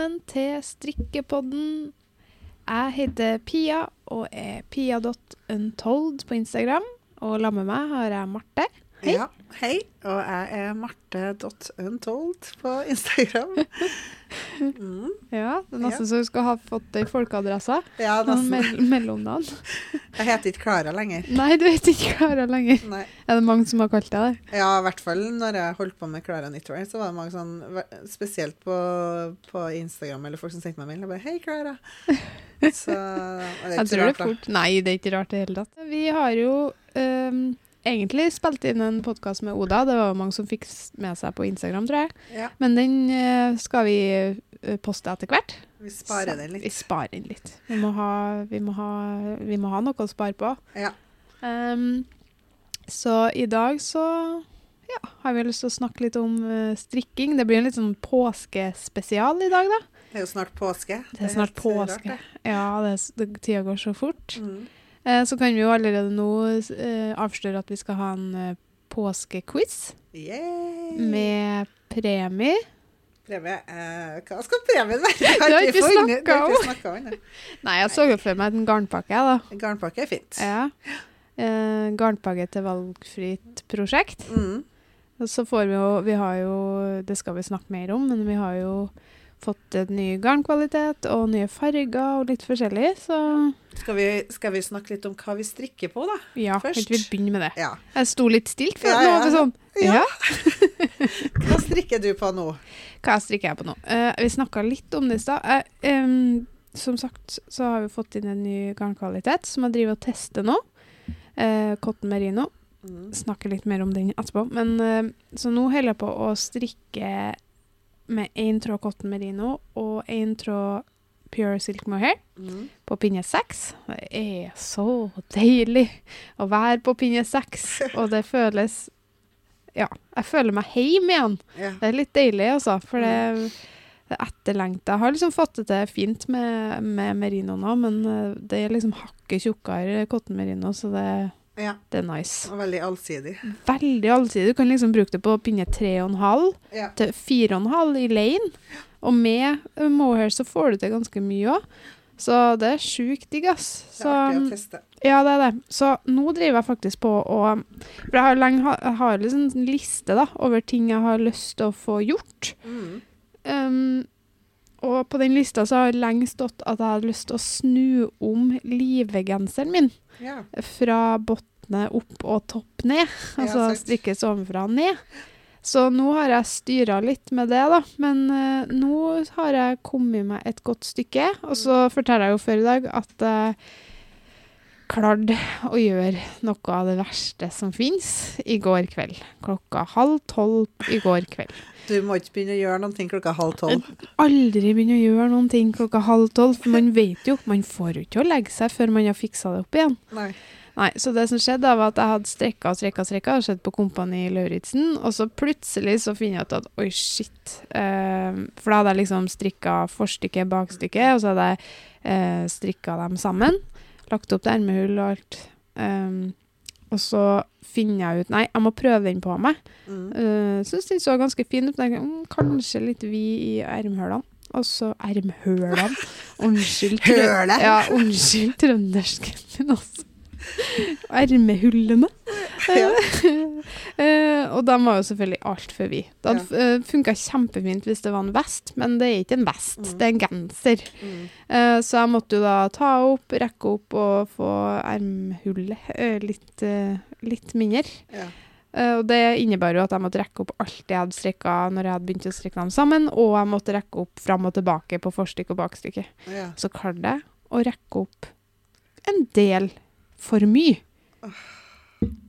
velkommen til strikkepodden. Jeg heter Pia og er pia.untold på Instagram. Og sammen med meg har jeg Marte. Hei. Ja, hei. Og jeg er marte.untold på Instagram. Mm. Ja, Det er nesten Ja. så du skal ha fått deg folkeadresse. Ja, mell mellomnavn. Jeg heter ikke Klara lenger. Nei, du heter ikke Klara lenger. Nei. Er det mange som har kalt deg det? Ja, i hvert fall når jeg holdt på med Klara Knitwear, så var det mange sånn Spesielt på, på Instagram eller folk som sendte meg mail. Jeg bare 'Hei, Klara'. Så det er ikke jeg tror det rart, fort. da. Nei, det er ikke rart i det hele tatt. Vi har jo øhm, egentlig spilt inn en podkast med Oda. Det var jo mange som fikk med seg på Instagram, tror jeg. Ja, Men den øh, skal vi øh, poste etter hvert. vi sparer den litt. Vi sparer den litt. Vi må ha, vi må ha, vi må ha noe å spare på. Ja. Um, så i dag så ja, har vi lyst til å snakke litt om uh, strikking. Det blir en litt sånn påskespesial i dag, da. Det er jo snart påske. Det er snart helt, eh, påske. rart, Ja, det, er det, tida går så fort. Mm. Eh, så kan vi jo allerede nå eh, avsløre at vi skal ha en eh, påskequiz med premie. Premie eh, Hva skal premien være? Det har ikke det vi om. Nei, jeg så jo for meg en garnpakke, da. Garnpakke er fint. Ja. Eh, garnpakke til valgfritt prosjekt. Mm. Og så får vi jo Vi har jo Det skal vi snakke mer om, men vi har jo fått ny garnkvalitet og nye farger og litt forskjellig, så Skal, vi, skal vi snakke litt om hva vi strikker på, da? ja, Først. vi begynne med det? Ja. Jeg sto litt stilt før. Ja, ja. sånn Ja. ja. Hva strikker du på nå? Hva strikker jeg på nå? Uh, vi snakka litt om det i stad. Uh, um, som sagt så har vi fått inn en ny garnkvalitet som jeg driver og tester nå. Uh, Cotton Merino. Mm. Snakker litt mer om den etterpå. Men, eh, så nå holder jeg på å strikke med én tråd Cotton Merino og én tråd Pure Silk Mohair Mm. på pinne seks. Det er så deilig å være på pinne seks, og det føles Ja, jeg føler meg hjemme igjen. Yeah. Det er litt deilig, altså. For det, det er etterlengta. Jeg har liksom fått det til fint med, med merino nå, men eh, det er liksom hakket tjukkere cotton merino, så det, ja. det er nice. Og veldig allsidig. Veldig allsidig. Du kan liksom bruke det på pinne 3,5 Ja. til 4,5 i lane. Og med eh, mohair så får du til ganske mye òg. Så det er sjukt digg, ass. Det er artig å teste. ja, det er det. Så nå driver jeg faktisk på å For jeg har lenge jeg har liksom en liste da, over ting jeg har lyst til å få gjort. Mm. Um, og på den lista så har det lenge stått at jeg hadde lyst til å snu om livegenseren min. Ja. Fra bunnen opp og topp ned. Altså ja, strikkes ovenfra og ned. Så nå har jeg styra litt med det, da. Men uh, nå har jeg kommet meg et godt stykke. Og så Mm. forteller jeg jo før i dag at jeg klarte å gjøre noe av det verste som fins, i går kveld. Klokka halv tolv i går kveld. Du må ikke begynne å gjøre noen ting klokka halv tolv. aldri begynne å gjøre noen ting klokka halv tolv, for man vet jo, man får jo ikke å legge seg før man har fiksa det opp igjen. Nei. Nei, så det som skjedde da, var at jeg hadde strekka og strekka og strekka, sett på Kompani Lauritzen, og så plutselig så finner jeg ut at oi, shit. Eh, for da hadde jeg liksom strikka forstykket, bakstykket, og så hadde jeg eh, strikka dem sammen. Lagt opp det ermehull og alt. Um, og så finner jeg ut Nei, jeg må prøve den på meg. Mm. Uh, Syns den så ganske fin ut. men jeg mm, Kanskje litt vid i ermhølene. Og så Ermhølene? Unnskyld. trø- Ja, unnskyld trøndersken min også. Ermehullene. Ja. Eh, og de var jo selvfølgelig altfor vide. Det hadde Ja. uh, funka kjempefint hvis det var en vest, men det er ikke en vest, Mm. det er en genser. Mm. Uh, så jeg måtte jo da ta opp, rekke opp og få ermhullet eh, litt, eh, litt mindre. Ja. Eh, og det innebar jo at jeg måtte rekke opp alt jeg hadde strikka når jeg hadde begynt å strikke dem sammen, og jeg måtte rekke opp fram og tilbake på forstykke og bakstykke. Så klarte jeg å rekke opp en del for mye.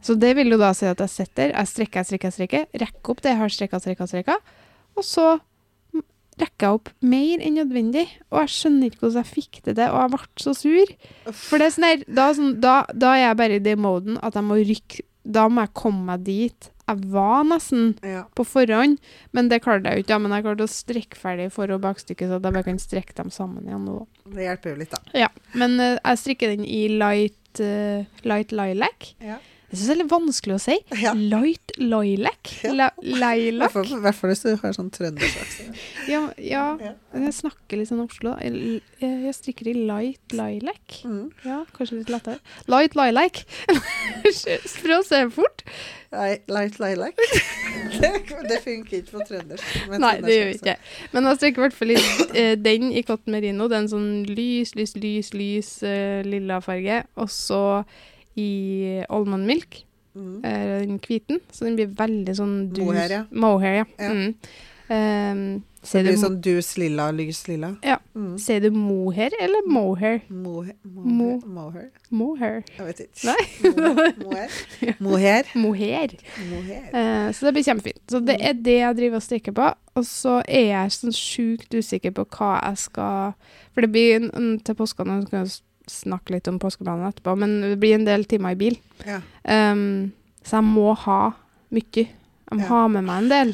Så det vil jo da si at jeg setter, jeg strekker, jeg strekker, jeg strekker, rekker opp det jeg har strekka, strekka, strekka, og så rekker jeg opp mer enn nødvendig. Og jeg skjønner ikke hvordan jeg fikk det til, og jeg ble så sur. For det er sånn her, da, sånn, da, da er jeg bare i den moden at jeg må rykke Da må jeg komme meg dit jeg var nesten Ja. på forhånd, men det klarte jeg jo ikke. Ja, men jeg klarte å strekke ferdig for- og bakstykket, så at jeg bare kan strekke dem sammen igjen nå. Det hjelper jo litt, da. Ja, men eh, jeg strikker den i light, light lilac. Ja. Det syns det er litt vanskelig å si. Ja. Light lilac. La, lilac. i hvert fall hvis du har sånn trøndersk. Ja, ja, jeg snakker litt sånn Oslo. Jeg, jeg strikker i light lilac. Mm. Ja, kanskje litt lettere. Light lilac. Prøv å se fort. Nei, Light lilac. det, det funker ikke på trøndersk. Nei, det gjør ikke. Men jeg strikker i hvert fall litt eh, den i cotton merino. Det er en sånn lys, lys, lys, lys uh, lilla farge. Og så i almond milk, Mm. den hviten. Så den blir veldig sånn dus. Mohair, ja. Mohair, ja. Ja. Mm. Um, Det blir du, sånn dus lilla, lys lilla. Ja. Mm. sier du mohair eller mohair? Mohair. Mo- Mohair. Mohair. Jeg vet ikke. Nei. Mohair. Mohair. Mohair. Mohair. Mohair. Eh, så det blir kjempefint. Så det er det jeg driver og strikker på. Og så er jeg sånn sjukt usikker på hva jeg skal For det blir til påskene, jeg skal s- snakke litt om påskeplanen etterpå, men det blir en del timer i bil. Ja. Um, så jeg må ha mye. Jeg må Ja. ha med meg en del.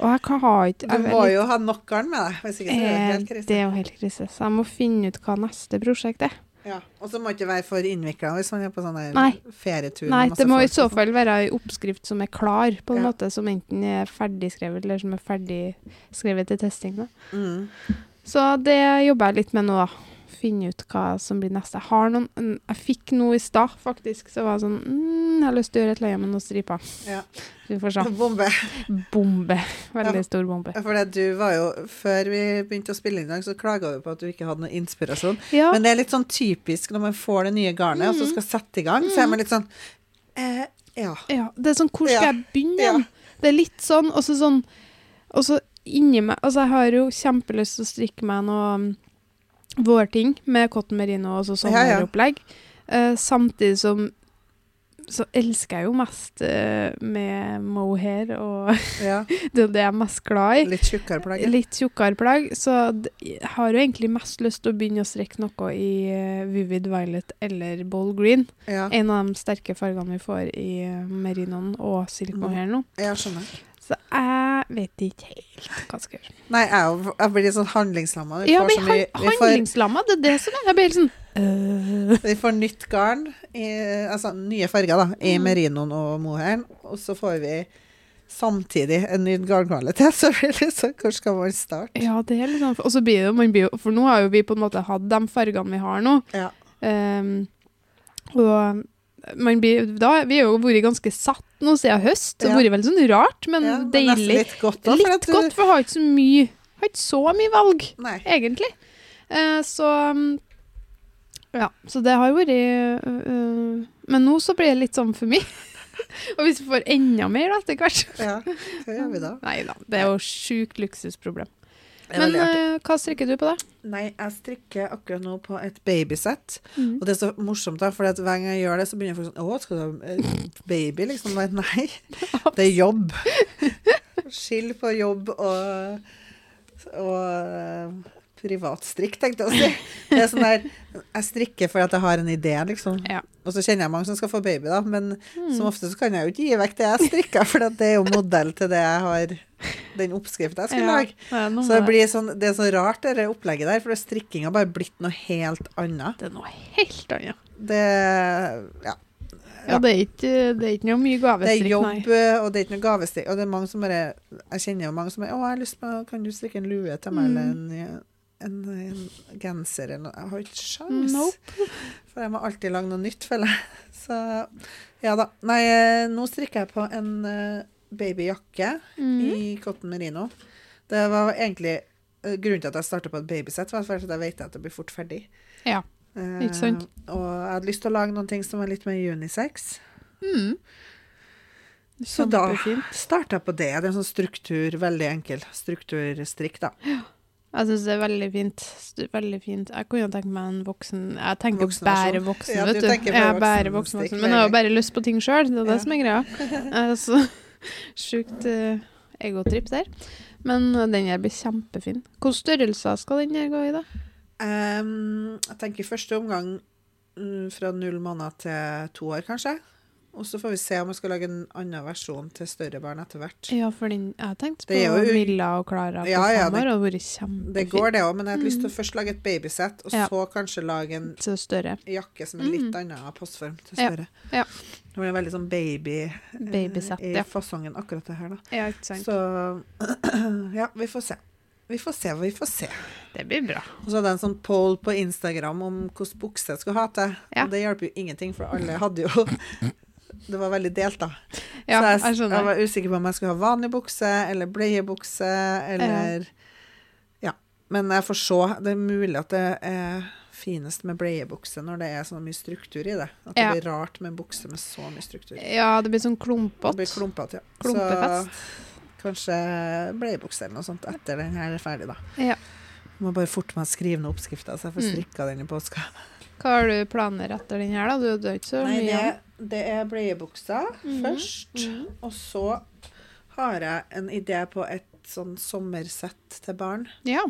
Og jeg kan ha ikke Du må litt- jo ha nokkeren med deg, hvis ikke så er det eh, helt krise. Det er jo helt krise. Så jeg må finne ut hva neste prosjekt er. Ja. Og så må det ikke være for innvikla hvis man er på sånn ferietur. Nei, det må i så sånn. fall være ei oppskrift som er klar, på en Ja. måte, som enten er ferdigskrevet, eller som er ferdigskrevet til testing. Mm. Så det jobber jeg litt med nå, da. Finne ut hva som blir neste. Jeg har noen Jeg fikk noe i stad, faktisk. Så var jeg sånn mm, Jeg har lyst til å gjøre et leie med noen striper. Ja. Vi får se. Bombe. Bombe. Veldig Ja. stor bombe. For det, du var jo Før vi begynte å spille inn i dag, så klaga du på at du ikke hadde noe inspirasjon. Ja. Men det er litt sånn typisk når man får det nye garnet, og så skal sette i gang, så er man litt sånn eh, Ja. ja. Det er sånn Hvor skal jeg begynne? Det er litt sånn, og så sånn Og så inni meg Altså, jeg har jo kjempelyst til å strikke meg noe vårting med cotton merino og sommeropplegg. Uh, samtidig som så elsker jeg jo mest uh, med mohair, og ja. det er det jeg er mest glad i. Litt tjukkere plagg. ja. Litt tjukkere plagg, så jeg har jo egentlig mest lyst til å begynne å strikke noe i uh, Vivid Violet eller ball Green. Ja, En av de sterke fargene vi får i uh, merinoen og silk Mm. nå. jeg skjønner. Så jeg vet ikke helt hva jeg skal gjøre. Nei, jeg, jeg blir litt sånn handlingslamma. Vi, Ja, får så har vi, får, handlingslamma, det er det som er. Jeg blir sånn øh. vi får nytt garn, i, altså nye farger, da, i Mm. merinoen og mohairen, og så får vi samtidig en ny garnkvalitet. Så blir det sånn Hvor skal man starte? Ja, det er sånn Og så blir det blir For nå har jo vi på en måte hatt de fargene vi har nå. Ja. Um, og man blir, da, vi har jo vært ganske satt nå siden høst. Det har vært veldig sånn rart, men Ja, deilig. Litt godt da, for Litt du godt, for jeg har ikke så mye Har ikke så mye valg, Nei. egentlig. Eh, så mm, Ja, så det har vært øh, Men nå så blir det litt sånn for mye. Og hvis vi får enda mer da, etter hvert Ja, hva gjør vi da? Nei da, det er jo sjukt luksusproblem. Men øh, hva strikker du på, da? Nei, jeg strikker akkurat nå på et babysett. Mm. Og det er så morsomt, da, for hver gang jeg gjør det, så begynner folk sånn Å, skal du ha eh, baby, liksom? Nei, Nei, det er jobb. Skill på jobb og, og eh, privatstrikk, tenkte jeg å si. Det er sånn der Jeg strikker fordi at jeg har en idé, liksom. Ja. Og så kjenner jeg mange som skal få baby, da, men Mm. som ofte så kan jeg jo ikke gi vekk det jeg strikker, for det er jo modell til det jeg har Den oppskrifta jeg skulle lage. det Så det blir sånn, det er så rart, det opplegget der, for strikking har bare blitt noe helt annet. Det er noe helt annet. Det, ja, Ja, det er ikke, det er ikke noe mye det er jobb, nei. og det er ikke noe gavestrikk. Og det er mange som bare Jeg kjenner jo mange som er 'Å, jeg har lyst på Kan du strikke en lue til meg, Mm. eller en, en, en genser, eller noe?' Jeg har ikke sjans. Nope. For jeg må alltid lage noe nytt, føler jeg. Så ja da. Nei, eh, nå strikker jeg på en eh, babyjakke Mm. i cotton merino. Det var egentlig eh, Grunnen til at jeg starta på et babysett, var at jeg vet at det blir fort ferdig. Ja, ikke sant? og jeg hadde lyst til å lage noen ting som var litt mer unisex. Mm. Så da starta jeg på det. Det er en sånn struktur, veldig enkel strukturstrikk, da. Jeg syns det er veldig fint. Veldig fint. Jeg kunne tenke meg en voksen Jeg tenker Voksen bare voksen, Ja, vet du. Jeg bare er bare voksen voksen. Men jeg har jo bare lyst på ting sjøl. Det er det Ja. som er greia. Er så sjukt uh, egotripp der. Men uh, den her blir kjempefin. Hvilke størrelser skal den her gå i, da? Um, jeg tenker i første omgang mm, fra null måneder til to år, kanskje. Og så får vi se om vi skal lage en annen versjon til større barn etter hvert. Ja, for jeg har tenkt på jo- Milla og Klara på Ja, ja, fem det- år, og vært kjempefint. Det går, det òg, men jeg har lyst til å først lage et babysett, og Mm. Ja. så kanskje lage en jakke som er litt annen postform til større. ja. Det blir veldig sånn baby eh, Babysett, i fasongen, akkurat det her, da. Ja, ikke sant. Så ja, vi får se. Vi får se, vi får se. Det blir bra. Og så hadde jeg en sånn poll på Instagram om hvilken bukse jeg skulle ha til. Ja. Og det hjelper jo ingenting, for alle hadde jo Det var veldig delt, da. Ja, så jeg, jeg jeg var usikker på om jeg skulle ha vanlig bukse eller bleiebukse eller Ja. Men jeg får se. Det er mulig at det er finest med bleiebukse når det er så mye struktur i det. At det blir rart med en bukse med så mye struktur. Ja, det blir sånn klumpete. blir klumpete, ja. Klumpefest. Så kanskje bleiebukse eller noe sånt etter den her er ferdig, da. Ja. Må bare forte meg å skrive ned oppskrifta, så jeg får Mm. strikka den i påska. Hva har du planer etter den her, da? Du har ikke så Nei, mye det, det er bleiebuksa -hmm. først. Mhm. Og så har jeg en idé på et sånn sommersett til barn. Ja.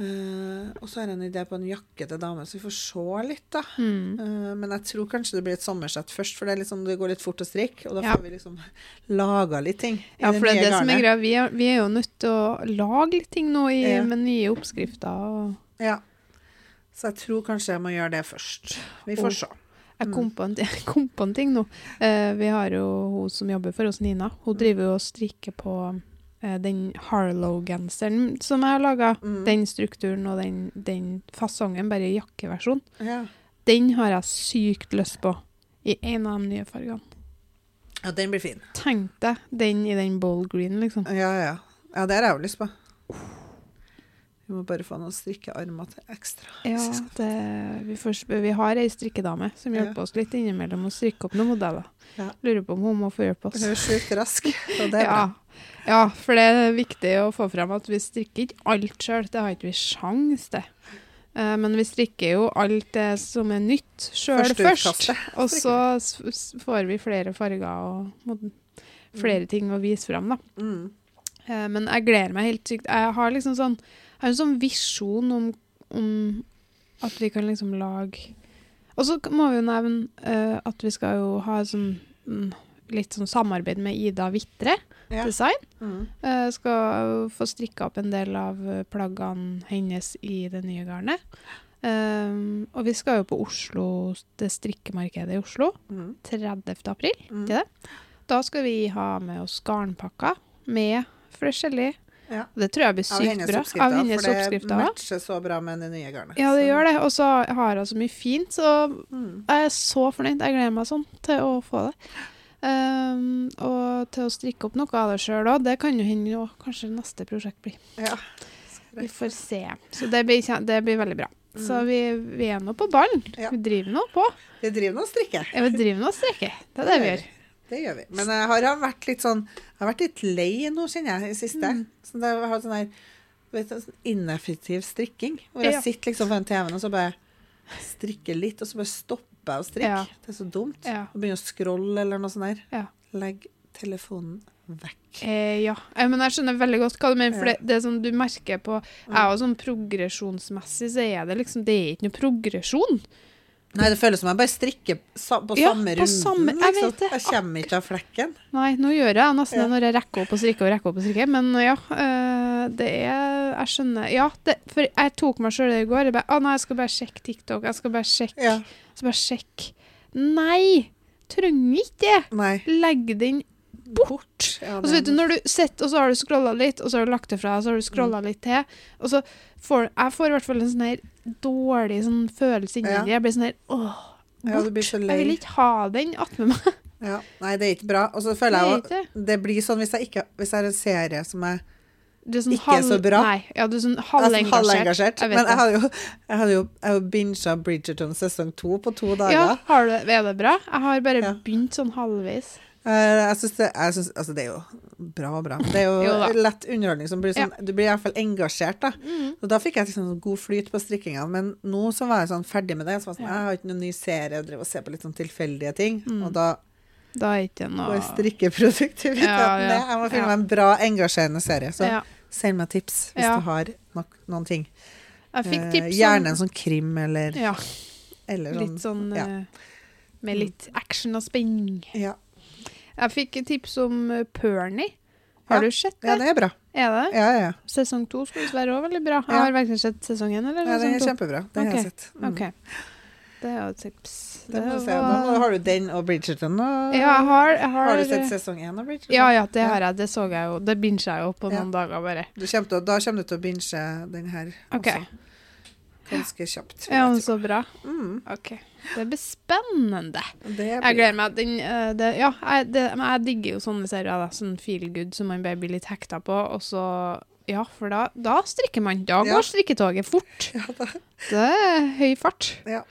Uh, og så har jeg en idé på en jakke til dame, så vi får se litt, da. Mm. Uh, men jeg tror kanskje det blir et sommersett først, for det, liksom, det går litt fort å strikke. Og da Ja. får vi liksom laga litt ting. Ja, for det er det som er greia. Vi, er- vi er jo nødt til å lage litt ting nå i, Ja. med nye oppskrifter. Og Ja. Så jeg tror kanskje jeg må gjøre det først. Vi får se. jeg Mm. kom på en, kom på en ting nå. Eh, vi har jo hun som jobber for oss, Nina. Hun driver jo og strikker på eh, den Harlow-genseren som jeg har laga. Mm. Den strukturen og den, den fasongen, bare jakkeversjon. Ja. Den har jeg sykt lyst på i en av de nye fargene. ja, den blir fin. Tenk deg den i den bold green, liksom. Ja, ja. Ja, det har jeg jo lyst på. Vi må bare få noen strikkearmer til ekstra. Ja, det, vi, får, vi har ei strikkedame som Ja. hjelper oss litt innimellom å strikke opp noen modeller. Ja. Lurer på om hun må få hjelpe oss. Hun er sjukt rask, og det er Ja. bra. ja, for det er viktig å få frem at vi strikker ikke alt sjøl. Det har ikke vi sjans til. Eh, men vi strikker jo alt det som er nytt sjøl først. Og så får vi flere farger og flere ting å vise frem, da. Mm. Eh, men jeg gleder meg helt sykt. Jeg har liksom sånn, jeg har en sånn visjon om, om at vi kan liksom lage Og så må vi jo nevne uh, at vi skal jo ha sånn mm, litt sånn samarbeid med Ida Vitre Ja. Design. Mm. Uh, skal få strikka opp en del av eh, plaggene hennes i det nye garnet. Um, og vi skal jo på Oslo, det strikkemarkedet i Oslo, Mm. 30. april. Mm. Da skal vi ha med oss garnpakker med forskjellig. Ja. Det tror jeg blir sykt bra. Av hennes oppskrifter. for det matcher så bra med det nye garnet. Ja, det Så- gjør det. Og så har hun så mye fint, så Mm. jeg er så fornøyd. Jeg gleder meg sånn til å få det. Um, og til å strikke opp noe av det sjøl òg. Det kan jo hende jo kanskje neste prosjekt blir. Ja. Vi får se. Så det blir, det blir veldig bra. Så Mm. vi, vi er nå på ballen. Ja. Vi driver nå på. Vi driver nå og strikker. Ja, vi driver nå og strikker. Det er det vi gjør. Det gjør vi. Men jeg har vært litt sånn Jeg har vært litt lei nå, kjenner jeg, i siste. Mm. Så det har sånn du vet, sånn ineffektiv strikking. Hvor jeg Ja. sitter liksom foran TV-en og så bare strikker litt, og så bare stopper jeg å strikke. Ja. Det er så dumt. Ja. Og begynner å scrolle eller noe sånt der. Ja. Legg telefonen vekk. Eh, ja. Eh, men jeg skjønner veldig godt hva du mener. For det, det er sånn du merker på Jeg jo sånn progresjonsmessig så er det liksom Det er ikke noe progresjon. Nei, det føles som jeg bare strikker på Ja, samme på runden. samme- jeg vet det. Jeg kommer ikke av flekken. Nei, nå gjør jeg nesten Ja. når jeg rekker opp og strikker og rekker opp og strikker, men ja. eh, det er Jeg skjønner Ja, det, for jeg tok meg sjøl i går. Jeg bare, Å nei, jeg skal bare sjekke TikTok. Jeg skal bare sjekke. Ja. Så bare sjekke. Nei! Trenger ikke det. Nei. Legg den bort. Ja, Og så vet du, når du sitter, og så har du scrolla litt, og så har du lagt det fra, og så har du scrolla litt til, og så får Jeg får i hvert fall en sånn her dårlig sånn følelse inni Ja. Jeg blir sånn her Åh, Ja, du så. Jeg vil ikke ha den attmed meg. Ja. Nei, det er ikke bra. Og så føler er jeg det. jo Det blir sånn hvis jeg ikke Hvis jeg har en serie som er er sånn Ikke så bra. Nei, ja, du er sånn er sånn halvengasjert. Jeg vet Men jeg hadde jo, jeg hadde jo jeg binga Bridgerton sesong to på to dager. Ja, har du, er det bra? Jeg har bare Ja. begynt sånn halvveis. Eh, Jeg synes det, jeg synes, altså det er jo bra bra. Det er jo, Jo lett underholdning som blir sånn Du blir i hvert fall engasjert, da. Mm. Og da fikk jeg liksom god flyt på strikkinga. Men nå så var jeg sånn ferdig med det. Så sånn, Ja. jeg har ikke noen ny serie og driver og ser på litt sånn tilfeldige ting. Mm. Og da Da er ikke noe går strikkeproduktiviteten Ja, ja. ned. Jeg må finne Ja. meg en bra, engasjerende serie. Så ja. send meg tips hvis Ja. du har nok, noen ting. Jeg fikk Eh, gjerne en sånn krim eller, Ja, eller sånn litt sånn ja. eh, Med litt action og spenning. Ja. Jeg fikk tips om eh, Pernie. Har du sett det? ja, det er bra. Er det? Ja, ja. Sesong to skulle visst være òg veldig bra. Jeg har verken sett sesong én eller ja den er sesong to. kjempebra. Den har jeg sett. Mm. Ok. Det er jo et tips. Det Det var- har du den og Bridgerton. Og... Ja, jeg har, jeg har, Har du sett sesong én av Bridgerton? Ja, ja, det har jeg. Det så jeg jo. Det binger jeg jo på noen dager bare. Du kommer til, da kommer du til å binge den her okay. også. Ganske kjapt. Ja, men så bra. Mm, OK. Det blir spennende. det Jeg gleder meg. Den, eh, det, ja, jeg, det, men jeg digger jo sånne serier. Da, sånn feel good som man blir litt hekta på. Og så Ja, for da, da strikker man. Da Ja. går strikketoget fort. ja, da. Det er høy fart. Ja.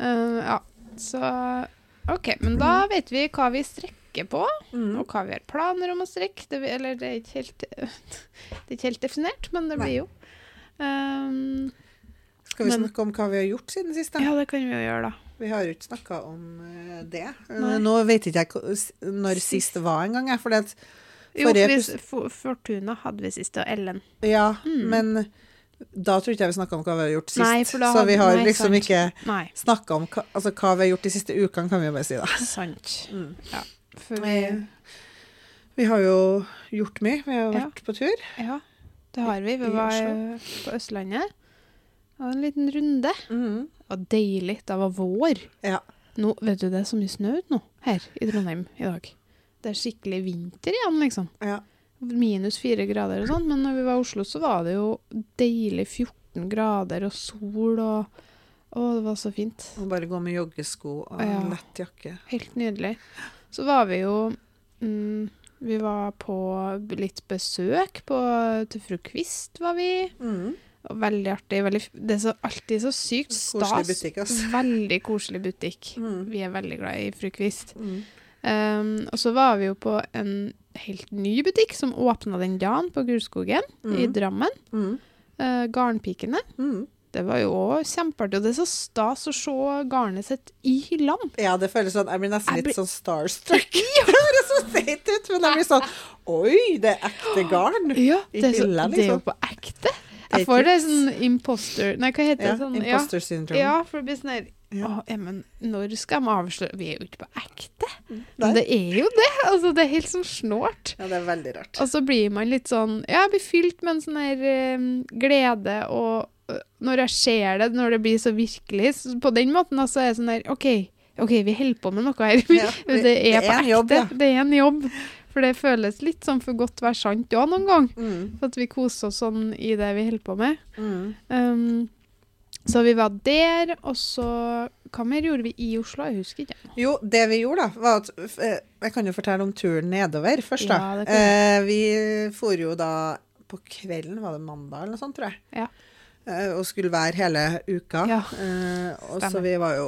Uh, ja. Så OK. Men da vet vi hva vi strekker på, Mm. og hva vi har planer om å strikke. Det, eller det er helt, det er ikke helt definert, men det Nei. blir jo. Um, Skal vi Men- snakke om hva vi har gjort siden sist? ja, det kan vi jo gjøre, da. Vi har jo ikke snakka om eh, det. Eh, Nei. Nå vet ikke jeg når sist var engang, jeg. For det, Jo, Forrige epis- For- Fortuna hadde vi sist, og Ellen. ja, Mm. men da tror ikke jeg vi snakka om hva vi har gjort sist. Nei, da Så vi har nei, liksom sant. ikke snakka om hva, altså, hva vi har gjort de siste ukene, kan vi jo bare si, da. sant. Mm. For vi Vi har jo gjort mye. Vi har Ja. vært på tur. Ja, det har vi. Vi var på Østlandet. Og en liten runde. Mm. Og deilig. Det var vår. Ja. Nå, vet du, det er så mye snø ute nå, her i Trondheim i dag. Det er skikkelig vinter igjen, liksom. ja. Minus fire grader og sånn. Men når vi var i Oslo, så var det jo deilig 14 grader og sol og Å, det var så fint. Og bare gå med joggesko og Ja. lett jakke. Helt nydelig. Så var vi jo mm, Vi var på litt besøk på, til fru Kvist, var vi. Mm. Veldig artig. Veldig, det er så, alltid så sykt stas. Koselig butikk, altså. Veldig koselig butikk. Mm. Vi er veldig glad i fru Kvist. Mm. Um, og så var vi jo på en helt ny butikk som åpna den dagen på Gulskogen i Mm. Drammen. Mm. Uh, Garnpikene. Mm. Det var jo òg kjempeartig. Og det er så stas å se garnet sitt i hyllene. Ja, det føles sånn Jeg blir nesten litt blir- sånn starstruck. det høres så teit ut, men jeg blir sånn Oi, det er ekte garn! Ja, I hyllene, liksom. det er jo liksom. på ekte. Jeg får det sånn imposter Nei, hva heter Ja, det? Sånn, imposter syndrome. ja, for det blir sånn her Ja. Å, ja, men når skal de avsløre Vi er jo ikke på ekte. Men det er jo det. Altså, det er helt sånn snålt. Ja, det er veldig rart. Og så blir man litt sånn Ja, blir fylt med en sånn her um, glede, og uh, når jeg ser det, når det blir så virkelig så På den måten da, så er det sånn her OK, ok, vi holder på med noe her. Ja, det, er på ekte. jobb, ja. Det er en jobb. For det føles litt sånn for godt å være sant òg noen gang. Mm. For at vi koser oss sånn i det vi holder på med. Mm. Um, så vi var der, og så Hva mer gjorde vi i Oslo? Jeg husker ikke. Jo, det vi gjorde, da, var at eh, Jeg kan jo fortelle om turen nedover først, da. Ja, eh, vi for jo da på kvelden, var det mandag eller noe sånt, tror jeg. Ja. Eh, og skulle være hele uka. Ja, eh, og så vi var jo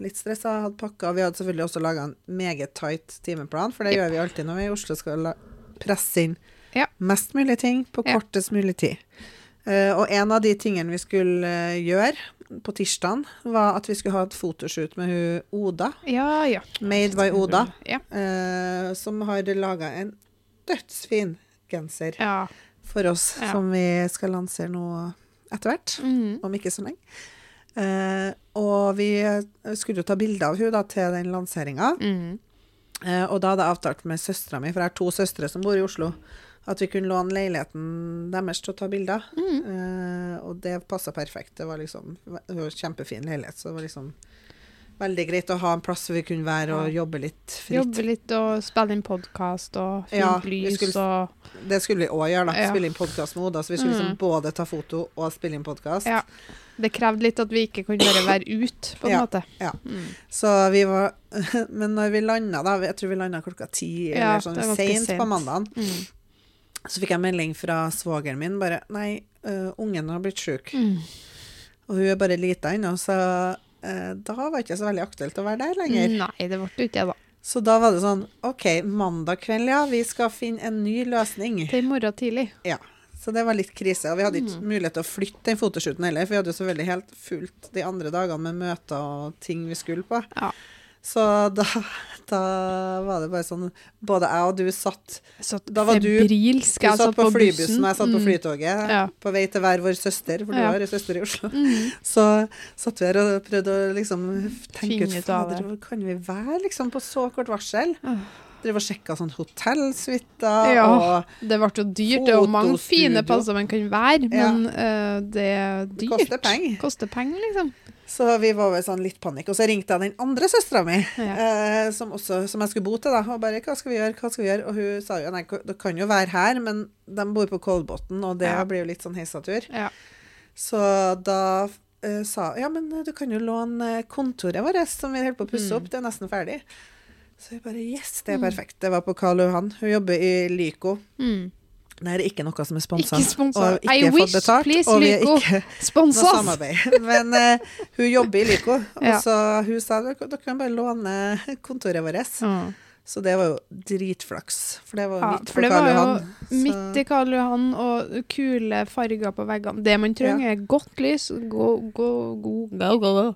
litt stressa, hadde pakka. Vi hadde selvfølgelig også laga en meget tight timeplan, for det Yep. gjør vi alltid når vi i Oslo skal presse inn Ja. mest mulig ting på Ja. kortest mulig tid. Eh, og en av de tingene vi skulle gjøre på tirsdagen, var at vi skulle ha et fotoshoot med hun Oda. Ja, ja. Made by Oda. Ja. som har laga en dødsfin genser ja. for oss, Ja. som vi skal lansere nå etter hvert. Mm. Om ikke så lenge. Eh, og vi skulle jo ta bilde av da til den lanseringa. Mm. Eh, og da hadde jeg avtalt med søstera mi, for jeg har to søstre som bor i Oslo, at vi kunne låne leiligheten deres til å ta bilder. Mm. Eh, og det passa perfekt. Det var liksom det var en kjempefin leilighet, så det var liksom veldig greit å ha en plass hvor vi kunne være og jobbe litt fritt. Jobbe litt og spille inn podkast og fint Ja, lys skulle- og Det skulle vi òg gjøre, da. Ja. Spille inn podkast med Oda. Så vi skulle liksom Mm. både ta foto og spille inn podkast. Ja. Det krevde litt at vi ikke kunne bare være ute, på en Ja, måte. ja. Mm. Så vi var Men når vi landa, da Jeg tror vi landa klokka ti, eller sånn seint sent. på mandagen. Mm. Så fikk jeg melding fra svogeren min bare Nei, uh, ungen har blitt sjuk. Mm. Og hun er bare lita ennå, så da var det ikke så veldig aktuelt å være der lenger. Nei, det ble ikke det, da. Så da var det sånn OK, mandag kveld, ja. Vi skal finne en ny løsning. Til i morgen tidlig. Ja. Så det var litt krise. Og vi hadde ikke Mm. mulighet til å flytte den fotoshooten heller, for vi hadde jo selvfølgelig helt fullt de andre dagene med møter og ting vi skulle på. Ja. Så da, da var det bare sånn Både jeg og du satt Satt Da var du- febrilsk. Du jeg satt på flybussen, og jeg satt på Mm. flytoget. Ja. På vei til hver vår søster, for du Ja. har en søster i Oslo. Mm. Så satt vi her og prøvde å liksom tenke Finget ut Fader, hvor kan vi være liksom på så kort varsel? Uh. Drev og sjekka sånn hotellsuiter Ja. og Det ble jo dyrt. Det er jo mange fine plasser man kan være, Ja. men eh, det er Det koster penger. Koster penger, liksom. Så vi var sånn litt panikk. Og så ringte jeg den andre søstera mi, Ja. eh, som, som jeg skulle bo til, da. Og bare 'Hva skal vi gjøre?' hva skal vi gjøre? Og hun sa jo nei, dere kan jo være her, men de bor på Kolbotn, og det Ja. blir jo litt sånn heisatur. Ja. Så da eh, sa ja, men eh, du kan jo låne kontoret vårt, som vi holder på å pusse Mm. opp. Det er nesten ferdig. Så vi bare yes, det er perfekt. Det var på Karl Johan. Hun jobber i Lyco. Mm. Det er ikke noe som er sponsa. Og ikke I fått betalt. please, og vi er ikke Spons oss! samarbeid. Men uh, hun jobber i Lyco, og Ja. så hun sa dere kan bare låne kontoret vårt. Mm. Så det var jo dritflaks, for det var Ja, midt på det Karl Johan. Så- Midt i Karl Johan og kule farger på veggene. Det man trenger, er godt lys. Gå, gå, gå, gå.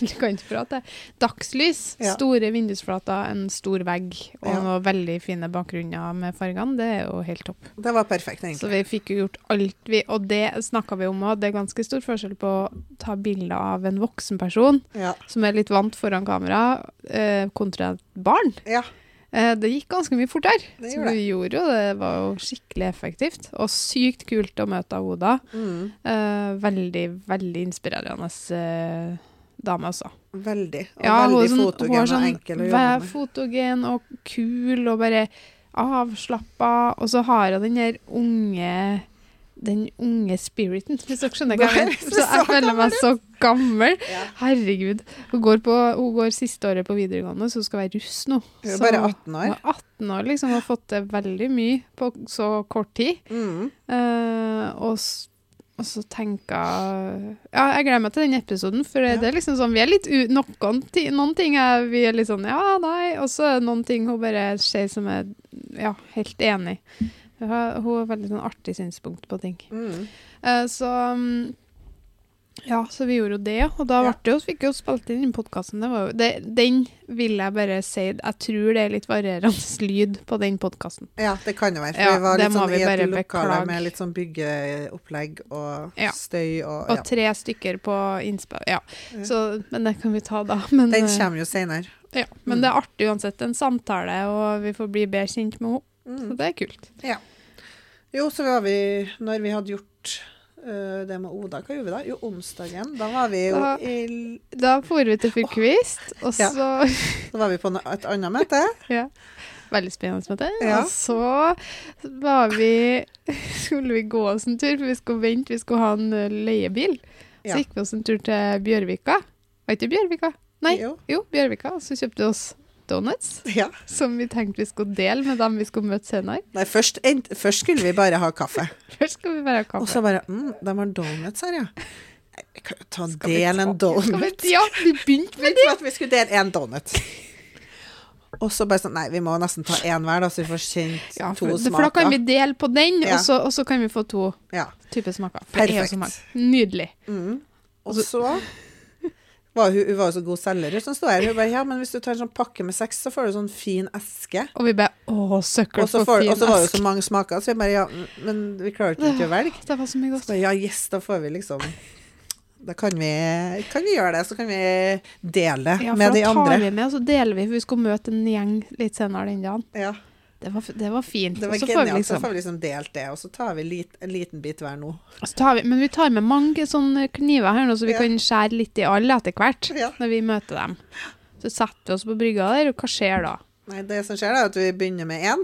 Jeg kan ikke prate. Dagslys, Ja. store vindusflater, en stor vegg og Ja. noen veldig fine bakgrunner med fargene. Det er jo helt topp. Det var perfekt, egentlig. Så vi fikk jo gjort alt vi Og det snakka vi om òg. Det er ganske stor forskjell på å ta bilder av en voksen person Ja. som er litt vant foran kamera, eh, kontra et barn. ja. Eh, det gikk ganske mye fortere. Det Så gjorde vi gjorde jo det. Var jo skikkelig effektivt. Og sykt kult å møte Oda. Mm, Eh, veldig, veldig inspirerende eh, dame, altså. veldig. Og Ja, veldig sånn- fotogen og sånn enkel å jobbe med. Fotogen og kul og bare avslappa. Og så har hun den der unge den unge spiriten, hvis dere skjønner hva jeg mener. så jeg føler meg så gammel. Herregud. Hun går, på, hun går siste året på videregående, så hun skal være russ nå. Hun er bare 18 Hun år. er 18 år, liksom, har fått til veldig mye på så kort tid. Mm. Uh, og, og så tenker Ja, jeg gleder meg til den episoden, for Ja. det er liksom sånn Vi er litt u noen, noen ting er vi er litt sånn ja, nei, og så er det noen ting hun bare ser som er ja, helt enig. Hun har, hun har veldig sånn artig synspunkt på ting. Mm. Eh, så mm, ja, så vi gjorde jo det, og da Ja. det jo, fikk vi jo spilt inn podkasten. Den vil jeg bare si Jeg tror det er litt varierende lyd på den podkasten. Ja, det kan jo være. For Ja, vi var litt sånn i et lokale med litt sånn byggeopplegg og Ja. støy og Og tre stykker på innspill. Ja. Så, men det kan vi ta da. Men, Den eh, kommer jo senere. ja. men Mm. det er artig uansett. En samtale, og vi får bli bedre kjent med henne. Så Mm. det er kult. Jo, så var vi Når vi hadde gjort uh, det med Oda, hva gjorde vi da? Jo, onsdagen. Da var vi jo Da- i Da for vi til Fyrkvist, og Ja. så Da var vi på et annet møte. ja. Veldig spennende møte. Ja. Og så var vi Skulle vi gå oss en tur, for vi skulle vente, vi skulle ha en leiebil. leiebil. Ja. Så gikk vi oss en tur til Bjørvika. Var ikke det Bjørvika? Nei. Jo. Jo, Bjørvika. Og så kjøpte vi oss donuts, Ja. som vi tenkte vi skulle dele med dem vi skulle møte senere. Nei, først, først skulle vi bare ha kaffe. Først skulle vi bare ha kaffe. Og så bare mm, De har donuts her, ja. Jeg kan jo ta Skal del ta- en donut. vi, ja, vi begynte med det. vi skulle dele én donut. Og så bare sånn Nei, vi må nesten ta én hver, da, så vi får kjent ja, to smaker. for da kan vi dele på den, Ja. og, så, og så kan vi få to Ja. typer smaker. For er Perfekt. Nydelig. Mm. Og så var hun, hun var jo så god selger, hun som står her. Hun bare Ja, men hvis du tar en sånn pakke med seks, så får du sånn fin eske. Og vi bare Å, søkkel for får- fin og så var det jo så mange smaker, så vi bare Ja, men vi klarer ikke å velge. Det var så mye godt. Så bare, ja, yes, da får vi liksom Da kan vi, kan vi gjøre det, så kan vi dele det Ja, for da tar vi med, og så deler vi, for vi skal møte en gjeng litt senere den dagen. Ja, Det var, det var fint. det var så får vi genialt. Så liksom, får vi liksom delt det, og så tar vi lit, en liten bit hver nå. så tar vi, men vi tar med mange sånne kniver her nå, så vi Ja. kan skjære litt i alle etter hvert, Ja. når vi møter dem. Så setter vi oss på brygga der, og hva skjer da? Nei, det som skjer, da, er at vi begynner med én,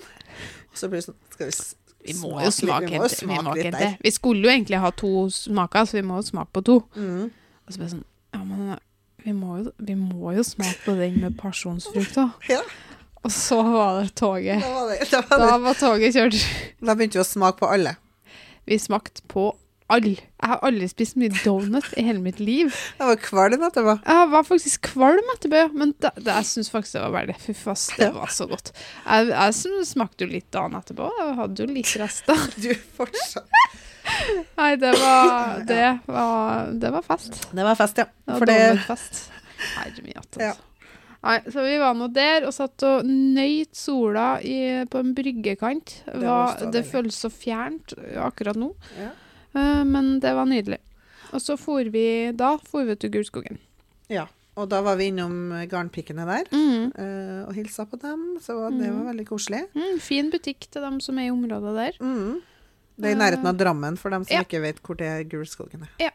og så blir det sånn Skal vi Vi må jo smake, vi må smake, vi, må litt der. vi skulle jo egentlig ha to smaker, så vi må jo smake på to. Mm. Og så ble det sånn Ja, men vi må jo, vi må jo smake på den med pasjonsfrukt, da. Ja, Og så var det da toget. var det, da var det. Da var toget kjørt. Da begynte vi å smake på alle. Vi smakte på alle. Jeg har aldri spist mye donut i hele mitt liv. Jeg var kvalm etterpå. Jeg var faktisk kvalm etterpå, ja, men det, det, jeg syns faktisk det var veldig Fy fass, det var så godt. Jeg, jeg sm- smakte jo litt dagen etterpå. Jeg hadde jo litt rester. Du fortsatt Nei, det var Det var, det var fest. Det var fest, ja. Det var For det donutfest. Herre min hatt, Ja. Nei, så vi var nå der og satt og nøyt sola i, på en bryggekant. Det, var det føles så fjernt akkurat nå, Ja. uh, men det var nydelig. Og så for vi da for vi til Gulskogen. ja. Og da var vi innom garnpikkene der Mm. uh, og hilsa på dem, så det var veldig koselig. Mm, fin butikk til dem som er i området der. Mm. Det er i nærheten av Drammen, for dem som Ja. ikke vet hvor det er Gulskogen er. Ja.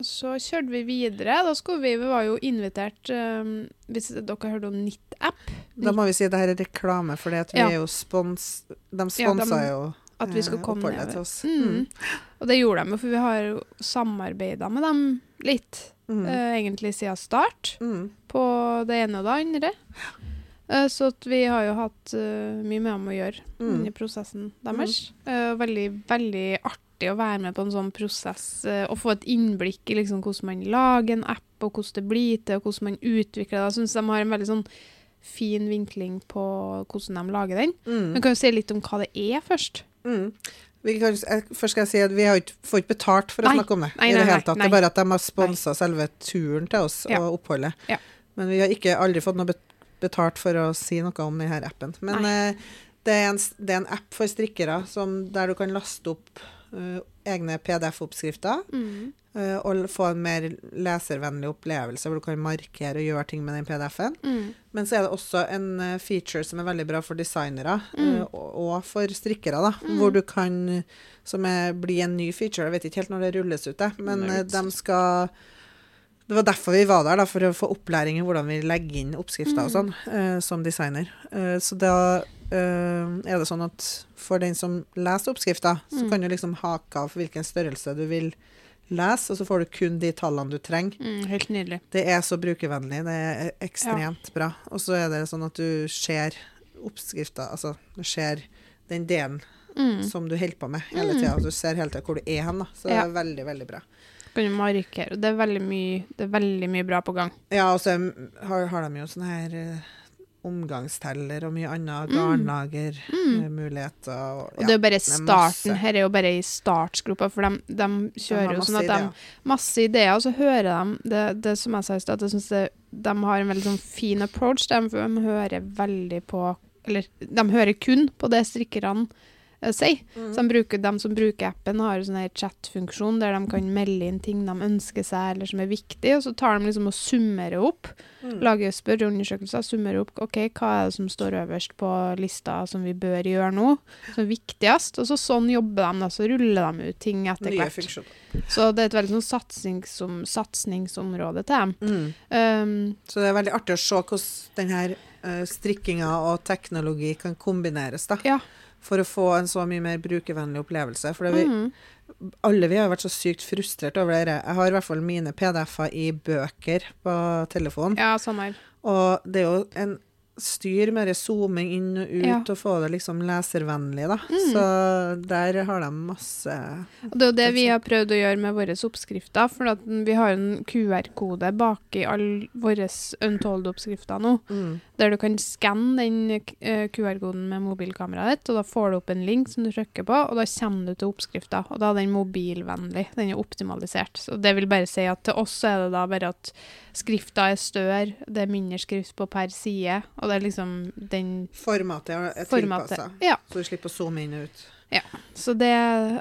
Mm. Så kjørte vi videre. Da skulle vi, vi var jo invitert um, Hvis dere har hørt om NIT-app Da må vi si at det her er reklame, for vi Ja. er jo spons... De sponsa ja, jo At vi skal eh, komme nedover. til oss. Mm. Og det gjorde de jo, for vi har jo samarbeida med dem litt. Mm. uh, egentlig siden start. Mm. På det ene og det andre. Uh, så vi har jo hatt uh, mye med dem å gjøre Mm. i prosessen deres. Eh, veldig, veldig artig å være med på en sånn prosess eh, og få et innblikk i liksom hvordan man lager en app, og hvordan det blir til, og hvordan man utvikler det. Jeg syns de har en veldig sånn fin vinkling på hvordan de lager den. Mm. Men kan jo si litt om hva det er først. Mm. Vi kan, først skal jeg si at vi har ikke, får ikke betalt for å Nei. snakke om det. Nei, i nei, det hele tatt. Det er bare at de har sponsa selve turen til oss Ja. og oppholdet. Ja. Men vi har ikke aldri fått noe betalt for å si noe om denne appen. Men eh, det, er en, det er en app for strikkere som, der du kan laste opp eh, egne PDF-oppskrifter. Mm. Uh, og få en mer leservennlig opplevelse, hvor du kan markere og gjøre ting med den PDF-en. Mm. Men så er det også en eh, feature som er veldig bra for designere, Mm. uh, og, for strikkere, da. Mm. Hvor du kan Som er, blir en ny feature. Jeg vet ikke helt når det rulles ut, det, men de skal Det var derfor vi var der, da, for å få opplæring i hvordan vi legger inn oppskrifter og Mm. sånn, som designer. Så da er det sånn at for den som leser oppskrifta, så Mm. kan du liksom hake av hvilken størrelse du vil lese, og så får du kun de tallene du trenger. Mm, helt nydelig. Det er så brukervennlig. Det er ekstremt bra. Og så er det sånn at du ser oppskrifta, altså du ser den delen Mm. som du holder på med hele Mm. tida. Du ser hele tida hvor du er hen, da. Så Ja. det er veldig, veldig bra. Kan du markere. Det er veldig mye, det er veldig mye bra på gang. Ja, og så har, har de jo sånn her eh, omgangsteller og mye annet Mm. garnlagermuligheter. Og, Og det er jo bare starten. Her er jo bare i startsgropa, for de, de kjører de jo sånn at de. Masse ideer, og så hører de det, det som jeg sa i stad, de har en veldig sånn fin approach. De, de hører veldig på Eller de hører kun på det strikkerne eh, sier. Mm. Så de, bruker, de som bruker appen, har en sånn chat-funksjon der de kan melde inn ting de ønsker seg, eller som er viktig, og så tar de liksom og summerer opp. Mm. Lager spørreundersøkelser, summerer opp ok, hva er det som står øverst på lista som vi bør gjøre nå, som er viktigst. Og så sånn jobber de, da, så ruller de ut ting etter hvert. Så det er et veldig sånn satsingsom, satsingsområde til dem. Mm. Um, Så det er veldig artig å se hvordan denne eh, strikkinga og teknologi kan kombineres, da. Ja. For å få en så mye mer brukervennlig opplevelse. For det vi, mm. alle vi har vært så sykt frustrert over det. Jeg har i hvert fall mine PDF-er i bøker på telefonen. Ja, sånn her. Og det er jo en styr med zooming inn og ut, Ja. og få det liksom leservennlig, da. Mm. Så der har de masse Og det er jo det vi har prøvd å gjøre med våre oppskrifter, for vi har en QR-kode bak i alle våre Untold-oppskrifter nå, mm. Der du kan skanne den eh, QR-koden med mobilkameraet ditt, og da får du opp en link som du trykker på, og da kommer du til oppskrifta, og da er den mobilvennlig, den er optimalisert. Så det vil bare si at til oss er det da bare at skrifta er større, det er mindre skrift på per side, og det er liksom den Formatet er tilpassa, Ja, så du slipper å zoome inn og ut. så det,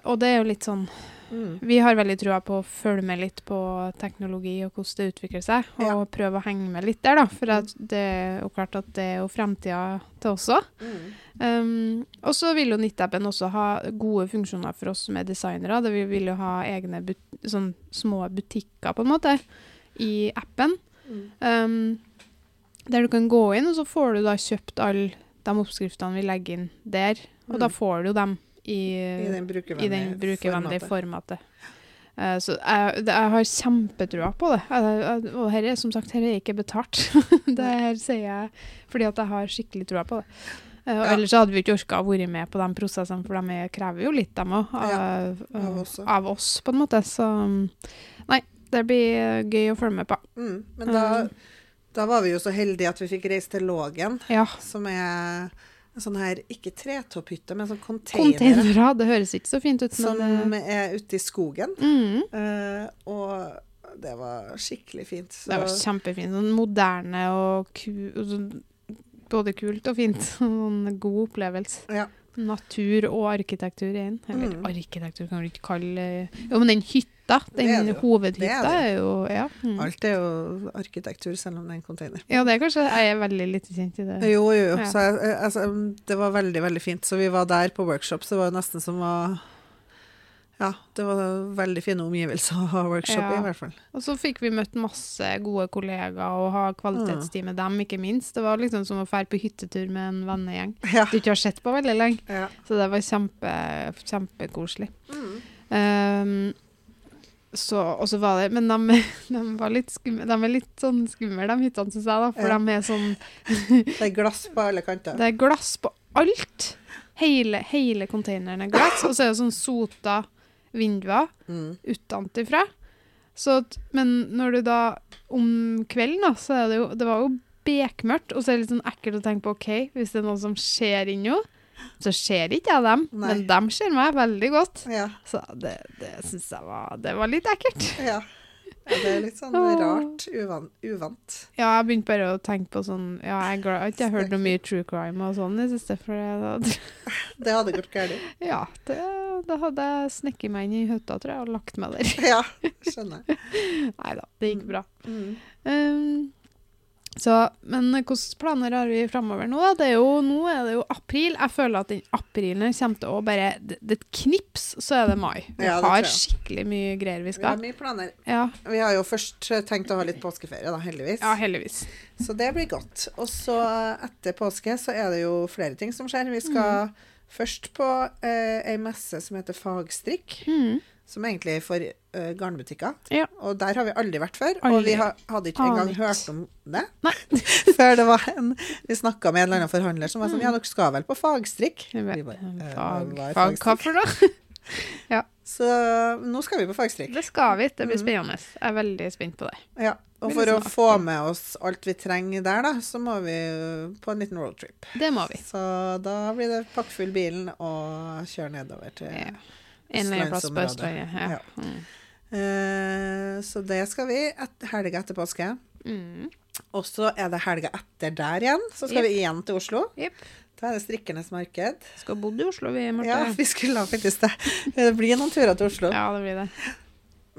og det er jo litt sånn Mm. Vi har veldig trua på å følge med litt på teknologi og hvordan det utvikler seg, og Ja. prøve å henge med litt der, da. For at det er jo klart at det er jo framtida til òg. Mm. Um, og så vil jo Nittappen også ha gode funksjoner for oss som er designere. Det vil, vil jo ha egne but sånn små butikker, på en måte, i appen. Mm. Um, der du kan gå inn, og så får du da kjøpt alle de oppskriftene vi legger inn der. Og da Mm. får du jo dem i, I den brukervennlige, brukervennlige formatet. formatet. Eh, så jeg, det, jeg har kjempetrua på det. Jeg, jeg, og her er som sagt her er ikke betalt. det her sier jeg fordi at jeg har skikkelig trua på det. Uh, Ja. Ellers hadde vi ikke orka å være med på de prosessene, for de er, krever jo litt, dem òg. Ja, Av, av oss av på en måte. Så mm, nei, det blir gøy å følge med på. Mm. Men da, uh, da var vi jo så heldige at vi fikk reise til Lågen, Ja. som er sånn her, ikke tretopphytte, men sånn container Containere, det høres ikke så fint ut, som men eh, er ute i skogen. mm, Uh, og det var skikkelig fint. Så, Det var kjempefint. Sånn moderne og ku, sånn, både kult og fint. Sånn god opplevelse. ja. Natur og arkitektur i en. Eller Mm. arkitektur kan du ikke kalle Jo, men den hytta, den Det det jo. hovedhytta, er jo Ja. Mm. Alt er jo arkitektur, selv om det er en container. ja, det er kanskje Jeg er veldig lite kjent i det. Jo, jo, jo. Ja. Så jeg, altså, det var veldig, veldig fint. Så vi var der på workshop, så det var jo nesten som å Ja, det var veldig fine omgivelser å ha workshop i, Ja. i hvert fall. Og så fikk vi møtt masse gode kollegaer og ha kvalitetstid med dem, ikke minst. Det var liksom som å dra på hyttetur med en vennegjeng Ja. du ikke har sett på veldig lenge. ja. Så det var kjempe, kjempekoselig. Mm. Ehm, så, og så var det Men de, de var litt skumle. De er litt sånn skumle, de hyttene, syns jeg, da. For Ja. de er sånn Det er glass på alle kanter. Det er glass på alt. Hele, hele containeren er glass. Og så er det sånn sota vinduer Mm. utenfra. Men når du da Om kvelden, da, så er det jo Det var jo bekmørkt, og så er det litt sånn ekkelt å tenke på OK, hvis det er noen som ser inn nå, så ser ikke jeg dem, Nei. men dem ser meg veldig godt. Ja. Så det, det syns jeg var Det var litt ekkelt. ja. Ja, det er litt sånn rart. Uvan, uvant. Ja, jeg begynte bare å tenke på sånn Ja, jeg har ikke hørt noe mye true crime og sånn i det siste, for det, Det hadde gått galt. ja, det, da hadde jeg snekket meg inn i hytta, tror jeg, og lagt meg der. Ja, skjønner. Nei da, det gikk bra. Mm. Um, så, men hvilke planer har vi framover nå? Da? Det er jo, nå er det jo april. Jeg føler at den aprilen kommer til å bare Det er et knips, så er det mai. Vi Ja, har skikkelig mye greier vi skal. Vi har mye planer. Ja, Vi har jo først tenkt å ha litt påskeferie, da, heldigvis. ja, heldigvis. Så det blir godt. Og så etter påske så er det jo flere ting som skjer. Vi skal Mm. først på eh, ei messe som heter Fagstrikk. Mm. Som egentlig er for uh, garnbutikker. Ja. Og der har vi aldri vært før. Aldri. Og vi ha, hadde ikke engang hørt om det. Nei. Før det var en Vi snakka med en eller annen forhandler som var sånn Ja, dere skal vel på fagstrikk? Bare, eh, Fag, fag, hva for noe? Så nå skal vi på fagstrikk. Det skal vi. Det blir Mm. spennende. Jeg er veldig spent på det. Ja. Og for å få med oss alt vi trenger der, da, så må vi på en liten roadtrip. Det må vi. Så da blir det pakkfull bilen og kjøre nedover til Ja. En eller annen plass på Østlandsområdet. Ja. Ja. Mm. Uh, Så det skal vi et, helga etter påske. Mm. Og så er det helga etter der igjen. Så skal yep. vi igjen til Oslo. Yep. Da er det Strikkernes marked. Skal bo i Oslo, vi, Marte. Ja, vi skulle ha faktisk det. Det blir noen turer til Oslo. Ja, det blir det.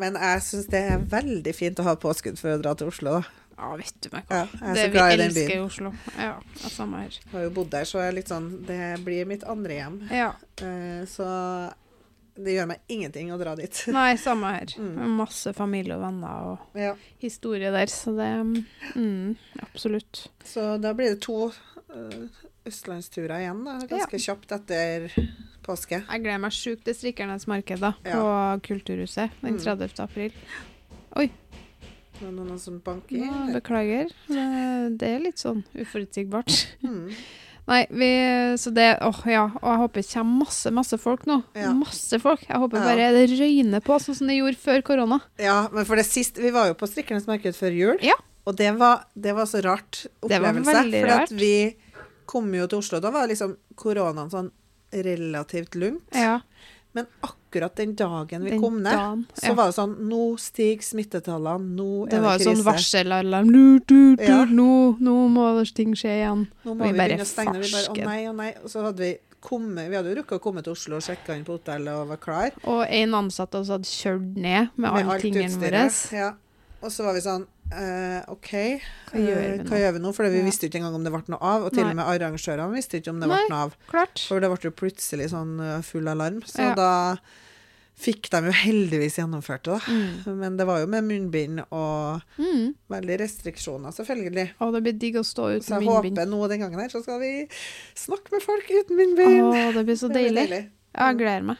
Men jeg syns det er veldig fint å ha påskudd for å dra til Oslo. Da. Ja, vet du meg Ja, hva. er det vi elsker i byen. Oslo. Ja, det samme her. Jeg har jo bodd der, så jeg litt sånn, det blir mitt andre hjem. Ja. Uh, Så det gjør meg ingenting å dra dit. Nei, samme her. Mm. Masse familie og venner og Ja. historie der, så det mm, Absolutt. Så da blir det to eh, østlandsturer igjen, da. Ganske kjapt etter påske. Jeg gleder meg sjukt til Strikkernes marked da, Ja. på Kulturhuset den Mm. 30. april. Det er noen som banker Nå, Ja, beklager. Det, det er litt sånn uforutsigbart. Mm. Nei, vi, så det Åh, ja. Og jeg håper det kommer masse, masse folk nå. Ja. Masse folk. Jeg håper Ja. bare det røyner på, sånn som det gjorde før korona. Ja, men for det siste Vi var jo på Strikkernes marked før jul, Ja. og det var, det var så rart Det var opplevelse. veldig for rart. at vi kom jo til Oslo, da var liksom koronaen sånn relativt lugnt. Ja, Men akkurat den dagen vi den kom ned, dagen, så var det sånn Nå stiger smittetallene, nå er Det det var det jo sånn varselalarm. Lut, Ja. nå, nå må ting skje igjen. Nå må vi vi, begynne å stenge. Vi bare, å nei, å nei. Og så hadde vi kommet Vi hadde jo rukket å komme til Oslo og sjekke inn på hotellet og var klar. Og en ansatt oss hadde kjørt ned med, med alle tingene våre. Ja. Og så var vi sånn eh, OK, Hva gjør eh, vi nå? hva gjør vi nå? For vi Ja. visste ikke engang om det ble noe av. Og til Nei. og med arrangørene visste ikke om det ble noe av. Klart. For det ble jo plutselig sånn eh, full alarm. Så Ja. da fikk de jo heldigvis gjennomført det, da. Mm. Men det var jo med munnbind og Mm. veldig restriksjoner, selvfølgelig. Å, det blir digg å stå uten munnbind. Så jeg munnbind. håper nå den gangen her, så skal vi snakke med folk uten munnbind. Å, det blir så Det blir deilig. Ja, jeg gleder meg.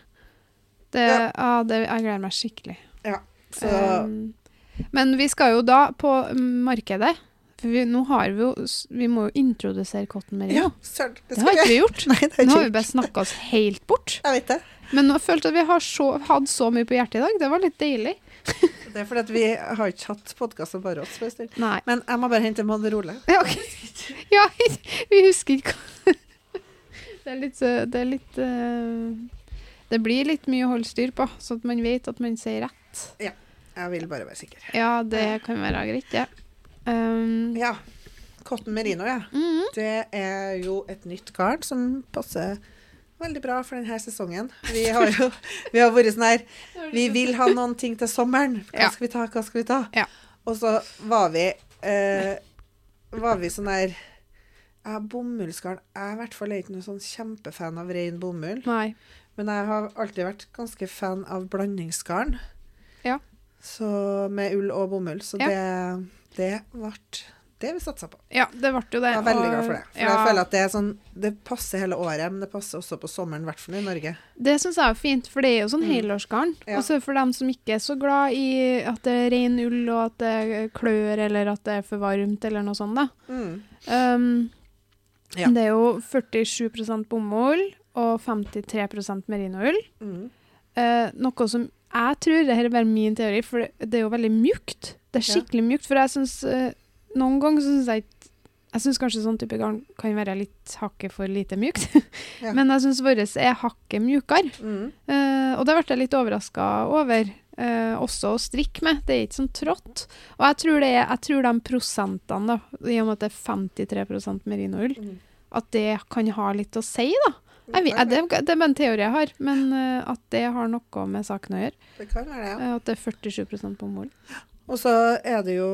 Det, Ja. å, det, jeg gleder meg skikkelig. Ja, Så Um, men vi skal jo da på markedet. For vi, nå har vi jo Vi må jo introdusere Cotton Merino. ja, søren. Det Det har ikke vi gjort. Nei, har Nå har vi bare snakka oss helt bort. Jeg vet det. Men nå følte jeg at vi har så, hadde så mye på hjertet i dag. Det var litt deilig. Det er fordi at vi har ikke hatt podkast om bare oss. Nei. Men jeg må bare hente Madde Role. Ja, okay. ja, vi husker ikke hva Det er litt, det er litt eh, Det blir litt mye å holde styr på, så at man vet at man sier rett. Ja. Jeg vil bare være sikker. Ja, det kan være greit, det. Um, Ja. Cotton merino, ja. mhm. Det er jo et nytt garn som passer veldig bra for denne sesongen. Vi har jo vi har vært sånn her Vi vil ha noen ting til sommeren. Hva skal vi ta, hva skal vi ta? Ja. Og så var vi eh, Var vi sånn her ja, Bomullsgarn Jeg er i hvert fall ikke noen sånn kjempefan av ren bomull. Nei. Men jeg har alltid vært ganske fan av blandingsgarn. Ja. Så med ull og bomull. Så det, det ble det vi satsa på. Ja, det ble jo det. Jeg er veldig glad for det. For ja, jeg føler at det er sånn Det passer hele året, men det passer også på sommeren, i hvert fall i Norge. Det syns jeg er fint, for det er jo sånn Mm. helårsgarn. Ja. Og så for dem som ikke er så glad i at det er ren ull, og at det klør, eller at det er for varmt, eller noe sånt, da. Mm. Um, Ja. Det er jo 47% bomull og 53 merinoull. Mm. Uh, noe som jeg tror, det her er bare min teori, for det, er jo veldig mjukt. Det er skikkelig mjukt, for jeg syns eh, Noen ganger syns jeg ikke Jeg syns kanskje sånn type garn kan være litt hakket for lite mjukt. Ja. Men jeg syns vårt er hakket mjukere. Mm. Uh, og det ble jeg litt overraska over. Uh, også å strikke med. Det er ikke sånn trått. Og jeg tror, det er, jeg tror de prosentene, da, i og med at det er 53% merinoull, Mm. at det kan ha litt å si, da. Jeg vet, det, det er bare en teori jeg har, men eh, at det har noe med saken å gjøre. Det kan være det, ja. Eh, at det er 47 på mål. Og så er det jo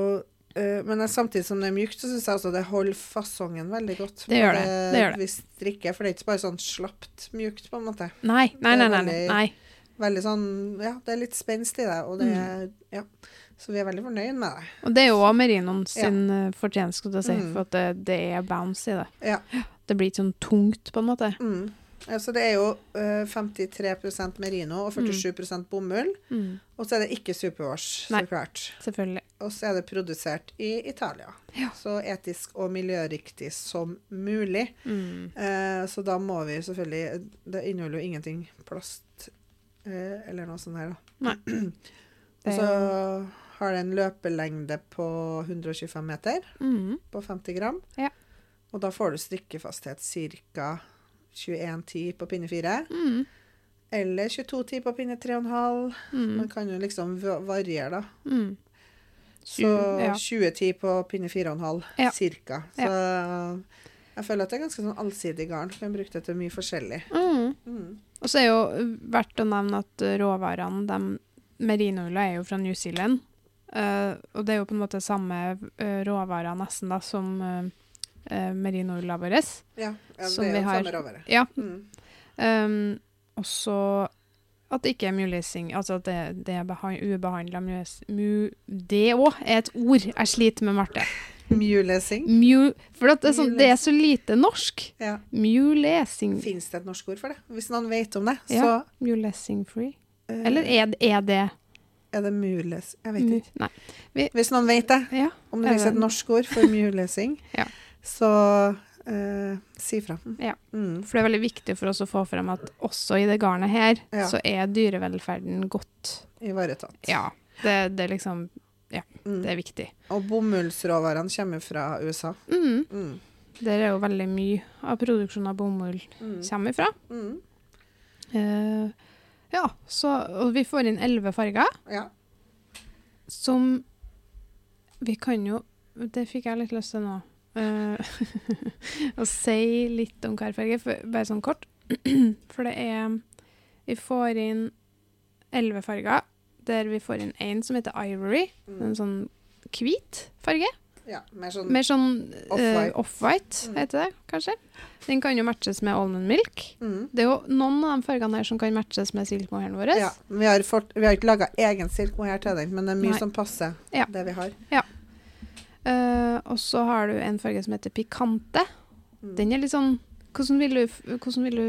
eh, Men samtidig som det er mjukt, så syns jeg også det holder fasongen veldig godt. Det gjør det, det gjør det. Vi strikker, for det er ikke bare sånn slapt mjukt, på en måte. Nei, nei, nei. nei, nei, veldig-. Veldig sånn Ja, det er litt spenst i det, og det er Ja. Så vi er veldig fornøyd med det. Og det er jo merinoen sin ja. fortjeneste, si, Mm. for at det, det er bounce i det. Ja. Det blir ikke sånn tungt, på en måte. Mm. Altså det er jo uh, 53% merino og 47 mm. bomull. Mm. Og så er det ikke superwash, Nei. så klart. Selvfølgelig. Og så er det produsert i Italia. Ja. Så etisk og miljøriktig som mulig. Mm. Uh, så da må vi selvfølgelig Det inneholder jo ingenting plast uh, eller noe sånt her, da. Nei. Og så har det en løpelengde på 125 meter Mm. på 50 gram. Ja. Og da får du strikkefasthet ca. 21,10 på pinne 4. Mm. Eller 22,10 på pinne 3,5. Mm. Man kan jo liksom variere, da. Mm. Så Tjue- ja. 2010 på pinne 4,5 Ja. cirka. Så jeg føler at det er ganske sånn allsidig garn. Kan bruke det til mye forskjellig. Mm. Mm. Og så er jo verdt å nevne at råvarene, de merinoulla er jo fra New Zealand. Uh, og det er jo på en måte samme uh, råvarer nesten da, som uh, uh, merinoulla vår. Ja, ja det er vi jo samme råvare. Ja. Mm. Um, og så at det ikke er mulesing, altså at det, det er behan- ubehandla. Mu, det òg er et ord jeg sliter med, Marte. Mulesing. Mu, for det, er sånn, det er så lite norsk. Ja. Mulesing Fins det et norsk ord for det? Hvis noen vet om det, Ja. Mulesing free? eh, Eller er, er det er det mules... Jeg vet ikke. Nei. Hvis noen vet det, Ja. om det fins et norsk ord for mulesing, Ja. Så eh, si fra. Ja. Mm. For det er veldig viktig for oss å få frem at også i det garnet her, Ja. så er dyrevelferden godt Ivaretatt. Ja. Det, det liksom Mm. Det er viktig. Og bomullsråvarene kommer fra USA. Mm. Mm. Der er jo veldig mye av produksjonen av bomull Mm. kommer ifra. Mm. Eh, ja, så Og vi får inn elleve farger, Ja. som Vi kan jo Det fikk jeg litt lyst til nå. Eh, å si litt om hver bare sånn kort. for det er Vi får inn elleve farger, der vi får inn én som heter Ivory. Mm. En sånn hvit farge. ja. Mer sånn Mer sånn eh, Off-white. off-white, Mm. heter det kanskje. Den kan jo matches med almond milk. mm. Det er jo noen av de fargene her som kan matches med silkemohairen vår. Ja. Vi har, fått, vi har ikke laga egen silkemohair til den, men det er mye Nei. som passer Ja. det vi har. Eh, og så har du en farge som heter pikante. Mm. Den er litt sånn Hvordan vil du, hvordan vil du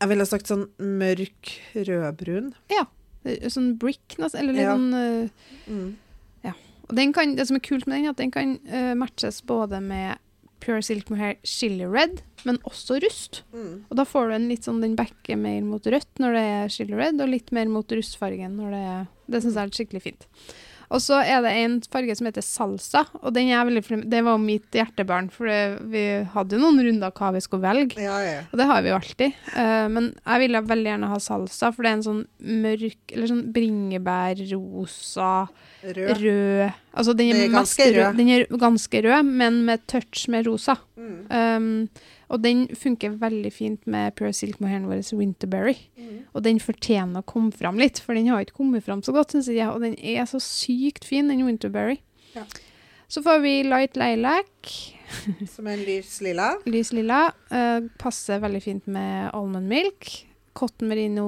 Jeg ville sagt sånn mørk rødbrun. Ja. Sånn brick. Eller litt Ja. sånn uh, Mm. Og den kan, det som er kult med den, er at den kan uh, matches både med Pure Silk Mohair Chili Red, men også rust. Mm. Og da får du en litt sånn, den backer mer mot rødt når det er Chili Red, og litt mer mot rustfargen når det er Det syns jeg er skikkelig fint. Og så er det en farge som heter salsa, og den er veldig Det var mitt hjertebarn, for vi hadde jo noen runder hva vi skulle velge. Ja, ja. Og det har vi jo alltid. Uh, men jeg ville veldig gjerne ha salsa, for det er en sånn mørk Eller sånn bringebærrosa, Rød. rød Altså den er, er ganske rød. rød. Den er ganske rød, men med touch med rosa. Mm. Um, og den funker veldig fint med Pure Silk Mohairen vår Winterberry. Mm. Og den fortjener å komme fram litt, for den har ikke kommet fram så godt, syns jeg. Og den er så sykt fin, den Winterberry. Ja. Så får vi Light Lilac. Som en lys lilla. Lys lilla. Uh, passer veldig fint med almond milk. Cotton merino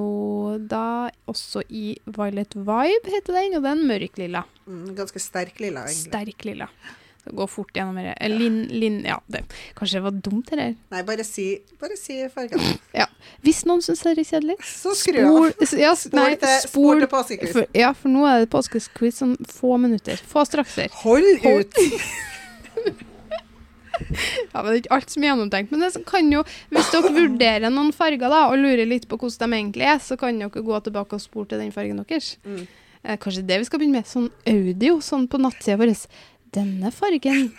da også i Violet Vibe, heter den. Og den er mørk lilla. Mm, ganske sterk lilla, egentlig. Sterk lilla. Det gå fort gjennom det. Eh, Lin, lin, ja, det. Kanskje det var dumt, det der. Nei, bare si, bare si fargene. Hvis noen syns det er kjedelig, Så skru av. spol, ja, s- Spol til, spol til påskequiz. Ja, for nå er det påskequiz om få minutter. Få strakser. Hold- ut! Ja, men det er ikke alt som er gjennomtenkt. Men det kan jo, hvis dere vurderer noen farger da, og lurer litt på hvordan de egentlig er, så kan dere gå tilbake og spore til den fargen deres. Mm. Eh, kanskje det vi skal begynne med. Sånn audio, sånn på nattsida vår. Denne fargen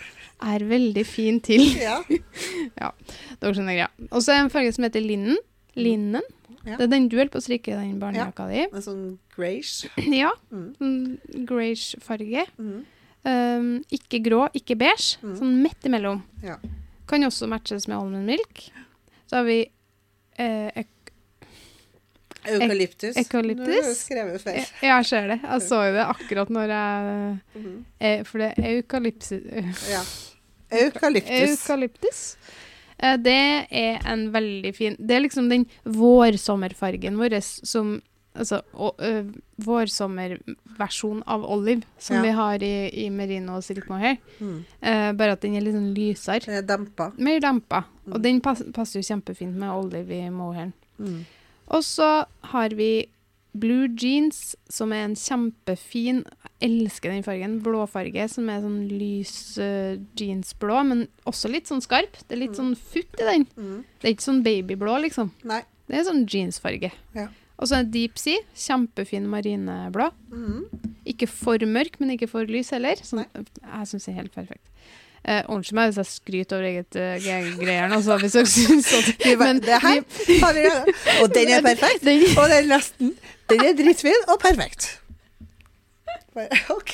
er veldig fin til. Ja. Dere skjønner greia. Og så er det en farge som heter linnen. Linnen. Ja. Det er den du holder på å strikke den barnejakka di. En sånn grayish. Ja. Mm. Sånn greyish farge. Mm. Um, ikke grå, ikke beige. Mm. Sånn midt imellom. Ja. Kan også matches med almond milk. Så har vi eh, Eukalyptus. Eukalyptus. Nå har jeg skrevet feil. Ja, jeg ser det. Jeg så jo det akkurat når jeg eh, For det er eukalyptus. Ja. Eukalyptus. Eukalyptus. Eh, det er en veldig fin Det er liksom den vårsommerfargen vår som Altså å- ø, vårsommerversjon av olive som Ja. vi har i, i merino og silk mohair. Mm. Uh, bare at den er litt sånn lysere. Den er dempa. Mer dempa. Mm. Og den pass, passer jo kjempefint med olive i mohairen. Mm. Og så har vi blue jeans, som er en kjempefin Jeg elsker den fargen. Blåfarge, som er sånn lys uh, jeansblå, men også litt sånn skarp. Det er litt Mm. sånn futt i den. Mm. Det er ikke sånn babyblå, liksom. Nei. Det er sånn jeansfarge. Ja. Og så en deep sea. Kjempefin marineblå. Mm. Ikke for mørk, men ikke for lys heller. Sånn, jeg syns det er helt perfekt. Eh, Unnskyld meg hvis jeg skryter over eget uh, greier, nå, hvis dere syns at Men det her har vi. Og den er perfekt. Den, Og den nesten. Den er dritfin og perfekt. OK.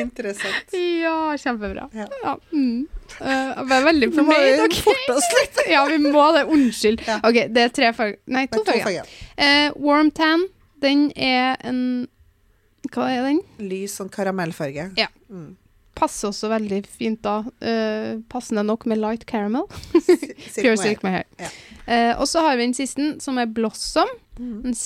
Interessant. ja, kjempebra. Ja. Ja, mm. Uh, jeg ble veldig Nå må fornøyd. vi forte oss litt. Ja, vi må det. Unnskyld. Ja. OK, det er tre farger. Nei, to to farger. farger. Eh, warm tan, den er en Hva er den? Lys sånn karamellfarge. Ja. Mm. Passer også veldig fint da. Uh, passende nok med light caramel. Pure silk silk hair. Ja. Uh, og så har vi den siste, som er blossom. Mm. En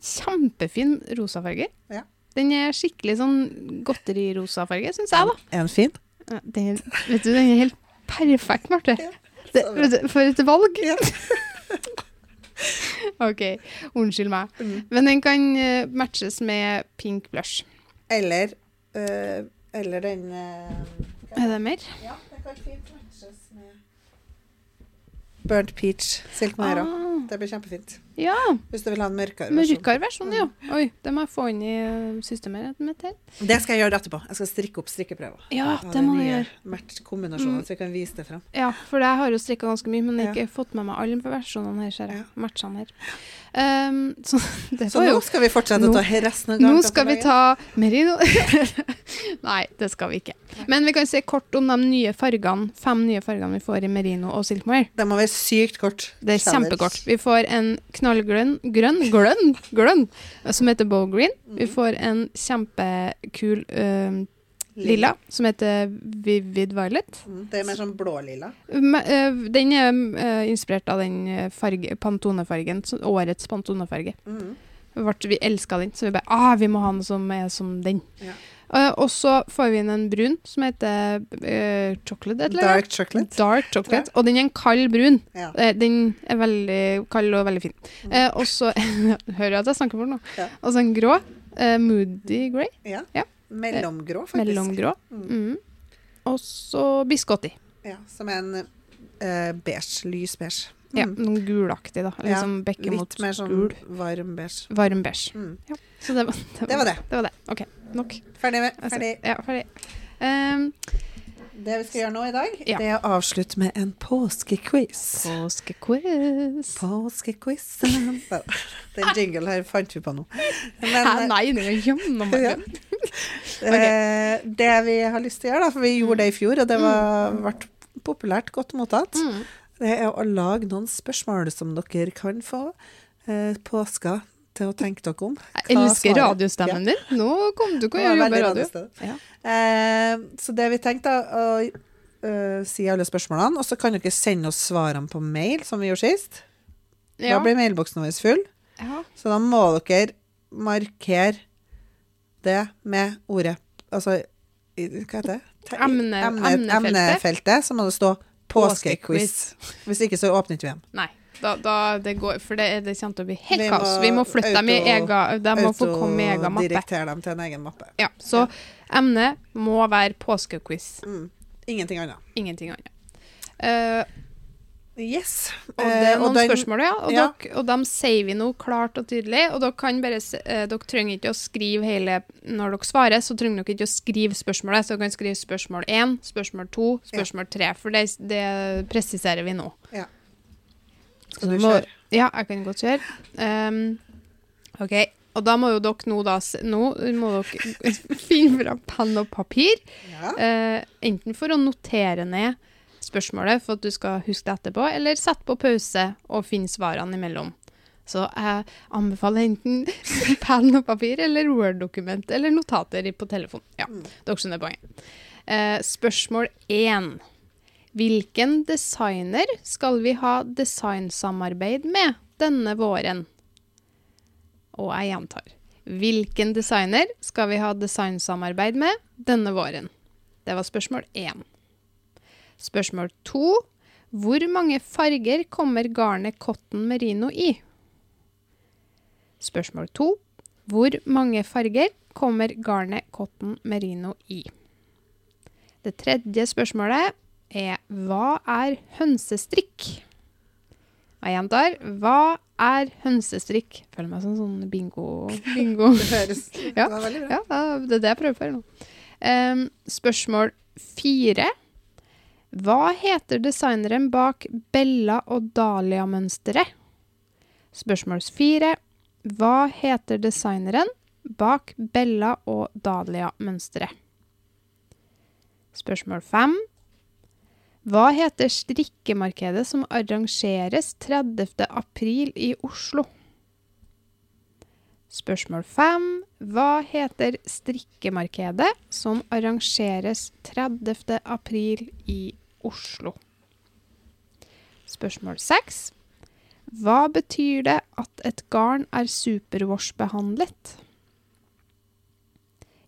kjempefin rosafarge. Ja. Den er skikkelig sånn godterirosafarge, syns jeg, da. Er den fin? Ja, Den, vet du, den er helt perfekt, Marte. Det, du, for et valg! Ja. OK, unnskyld meg. Mm. Men den kan eh, matches med pink blush. Eller øh, Eller den øh, Er det mer? Ja, det kan fint matches med Burnt peach silk mohair. Ah, Det blir kjempefint. ja, Hvis du vil ha en mørkere versjon. mørkere versjon, ja. Oi, det må jeg få inn i eh, systemet mitt her. Det skal jeg gjøre etterpå. Jeg skal strikke opp strikkeprøver. Ja, det, det de må du gjøre. Match-kombinasjonen, Mm. så jeg kan vise det frem. Ja, for jeg har jo strikka ganske mye, men jeg Ja. ikke fått med meg alle versjonene her, ser jeg. Ja. Matchene her. Um, så Så nå skal vi fortsette nå- å ta resten av Nå skal vi ta merino Nei, det skal vi ikke. Men vi kan se kort om de nye fargene, fem nye fargene vi får i merino og silkmoir. De. Må være sykt kort. Det er kjempekort. Vi får en knallgrønn grønn, grønn, grønn, som heter bow green. Vi Mhm. får en kjempekul ø, lilla, som heter vivid violet. Mm, Det er mer sånn blå-lilla. Ø, Den er inspirert av den farge, Pantone-fargen, årets Pantone-farge. Mm. Vi elska den, så vi bare ah, vi må ha noe som er som den. Ja. Eh, og så får vi inn en brun som heter uh, chocolate. eller? Dark chocolate. Dark chocolate. Og den er en kald brun. Ja. Eh, den er veldig kald og veldig fin. Mm. Eh, og så Hører jeg at jeg snakker fort nå? Ja. Og så en grå. Uh, moody grey. ja. Ja. Mellomgrå, faktisk. Mellomgrå. Mm. Mm. Og så biscotti. Ja, som er en eh, beige. Lys beige. Ja, noen noe gulaktig, da. Ja, Liksom bekke mot Litt mer sånn gul. varm beige. Varm beige. Mm. Så det var det. Det var det. Det var det. OK, nok. Ferdig. med, Altså, ferdig. Ja, ferdig. Ehm, Det vi skal gjøre nå i dag, Ja. det er å avslutte med en påskequiz. Påskequiz. Påskequiz. Den jingle her fant vi på nå. Men nei, det er gjennom Ja. okay. det vi har lyst til å gjøre, da, for vi gjorde det i fjor, og det var, ble populært godt mottatt, Mm. det er å lage noen spørsmål som dere kan få eh, påska til å tenke dere om. Jeg elsker svaret? radiostemmen din. Nå kom du ikke å jobbe i radio. Ja. Eh, så det vi tenkte å uh, si alle spørsmålene, og så kan dere sende oss svarene på mail, som vi gjorde sist. Ja. Da blir mailboksen vår full, ja. så da må dere markere det med ordet Altså, i, hva heter det? Emne- emnefeltet. Emnefeltet, så må det stå påskequiz. Hvis ikke, så åpner ikke vi dem. Da, da det går, for det, det kommer til å bli helt Vi kaos. Vi må flytte dem i egen De må få komme i egen mappe. Autodirektere dem til en egen mappe. Ja, så emnet må være påskequiz. Mm. Ingenting annet. Ingenting annet. Uh, Yes. og det er Eh, noen den- spørsmål, ja. Og, ja. Dere, og dem sier vi nå klart og tydelig. Og dere, kan bare, eh, dere trenger ikke å skrive hele Når dere svarer, så trenger dere ikke å skrive spørsmålet. Så dere kan skrive spørsmål én, spørsmål to, spørsmål tre. For det, det presiserer vi nå. Skal du må- kjøre? Ja, jeg kan godt kjøre. Um, OK. Og da må jo dere nå da Nå må dere finne fram penn og papir. Ja. Uh, enten for å notere ned spørsmålet for at du skal huske det etterpå, eller sette på pause og finne svarene imellom. Så jeg anbefaler enten penn og papir eller Word-dokument eller notater på telefon. Ja, dere skjønner poenget. Uh, spørsmål én. Hvilken designer skal vi ha designsamarbeid med denne våren? Og jeg gjentar. Hvilken designer skal vi ha designsamarbeid med denne våren? Det var spørsmål én. Spørsmål to. Hvor mange farger kommer garnet cotton merino i? Spørsmål to. Hvor mange farger kommer garnet cotton merino i? Det tredje spørsmålet er hva er hønsestrikk? Jeg gjentar. Hva er hønsestrikk? Føler meg som sånn bingo... bingo. Det høres Ja. det var veldig bra. Ja, det er det jeg prøver for nå. Um, spørsmål fire. Hva heter designeren bak Bella og Dahlia-mønsteret? Spørsmål fire. Hva heter designeren bak Bella og Dahlia-mønsteret? Spørsmål fem. Hva heter strikkemarkedet som arrangeres 30. april i Oslo? Spørsmål fem. Hva heter strikkemarkedet som arrangeres 30. april i Oslo? Spørsmål seks. Hva betyr det at et garn er superwash-behandlet?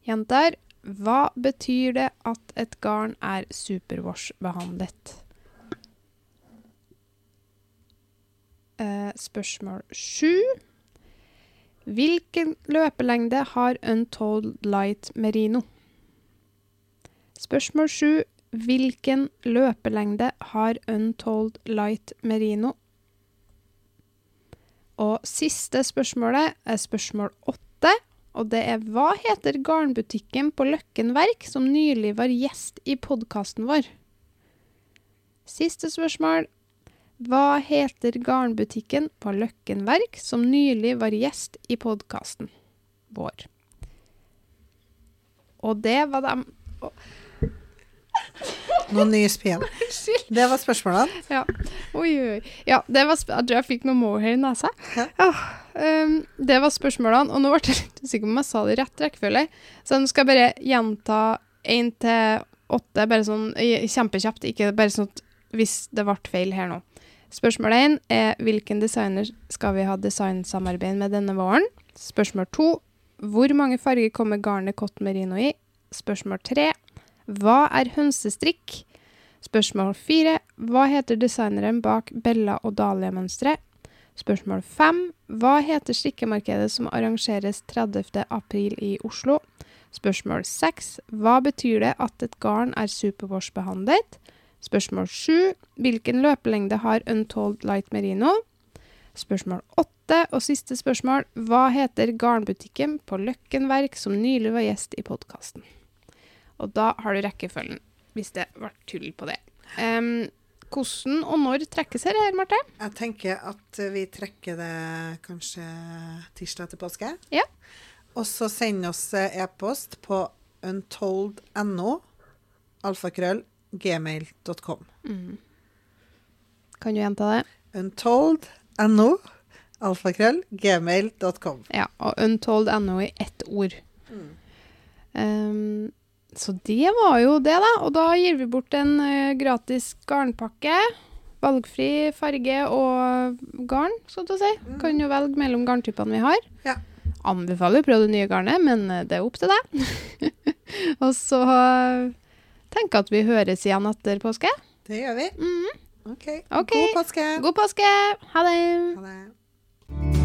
Jenter, hva betyr det at et garn er superwash-behandlet? Eh, spørsmål sju. Hvilken løpelengde har Untold Light Merino? Spørsmål sju. Hvilken løpelengde har Untold Light Merino? Og siste spørsmålet er spørsmål åtte. Og det er hva heter garnbutikken på Løkken Verk som nylig var gjest i podkasten vår? Siste spørsmål. Hva heter garnbutikken på Løkken Verk som nylig var gjest i podkasten vår? Og det var dem Nå nye igjen. Det var spørsmålene. Ja. Oi, oi. Ja, det var sp jeg tror jeg fikk noe mohair i nesa. Ja. Ja, ehm, det var spørsmålene, og nå ble jeg litt usikker på om jeg sa det i rett rekkefølge. Så nå skal jeg bare gjenta én til åtte, bare sånn kjempekjapt. Ikke bare sånn at hvis det ble feil her nå. Spørsmål én er hvilken designer skal vi ha designsamarbeid med denne våren? Spørsmål to hvor mange farger kommer garnet cotton merino i? Spørsmål tre hva er hønsestrikk? Spørsmål fire. Hva heter designeren bak Bella og Dahlia-mønsteret? Spørsmål fem. Hva heter strikkemarkedet som arrangeres 30. april i Oslo? Spørsmål seks. Hva betyr det at et garn er superwash-behandlet? Spørsmål sju. Hvilken løpelengde har Untold Light Merino? Spørsmål åtte og siste spørsmål. Hva heter garnbutikken på Løkken Verk som nylig var gjest i podkasten? Og da har du rekkefølgen, hvis det ble tull på det. Um, hvordan og når trekkes her, her, Marte? Jeg tenker at vi trekker det kanskje tirsdag til påske. Ja. Og så send oss e-post på untold.no, alfakrøll, gmail.com. Kan du gjenta det? Untold.no, alfakrøll, gmail.com. Ja, og untold.no i ett ord. Em, så det var jo det, da. Og da gir vi bort en uh, gratis garnpakke. Valgfri farge og garn, skal du si. Kan jo velge mellom garntypene vi har. Ja. Anbefaler å prøve det nye garnet, men eh, det er opp til deg. og så uh, tenker at vi høres igjen etter påske. Det gjør vi. Mm. Okay. Ok. God påske. God påske! Ha det! Ha det.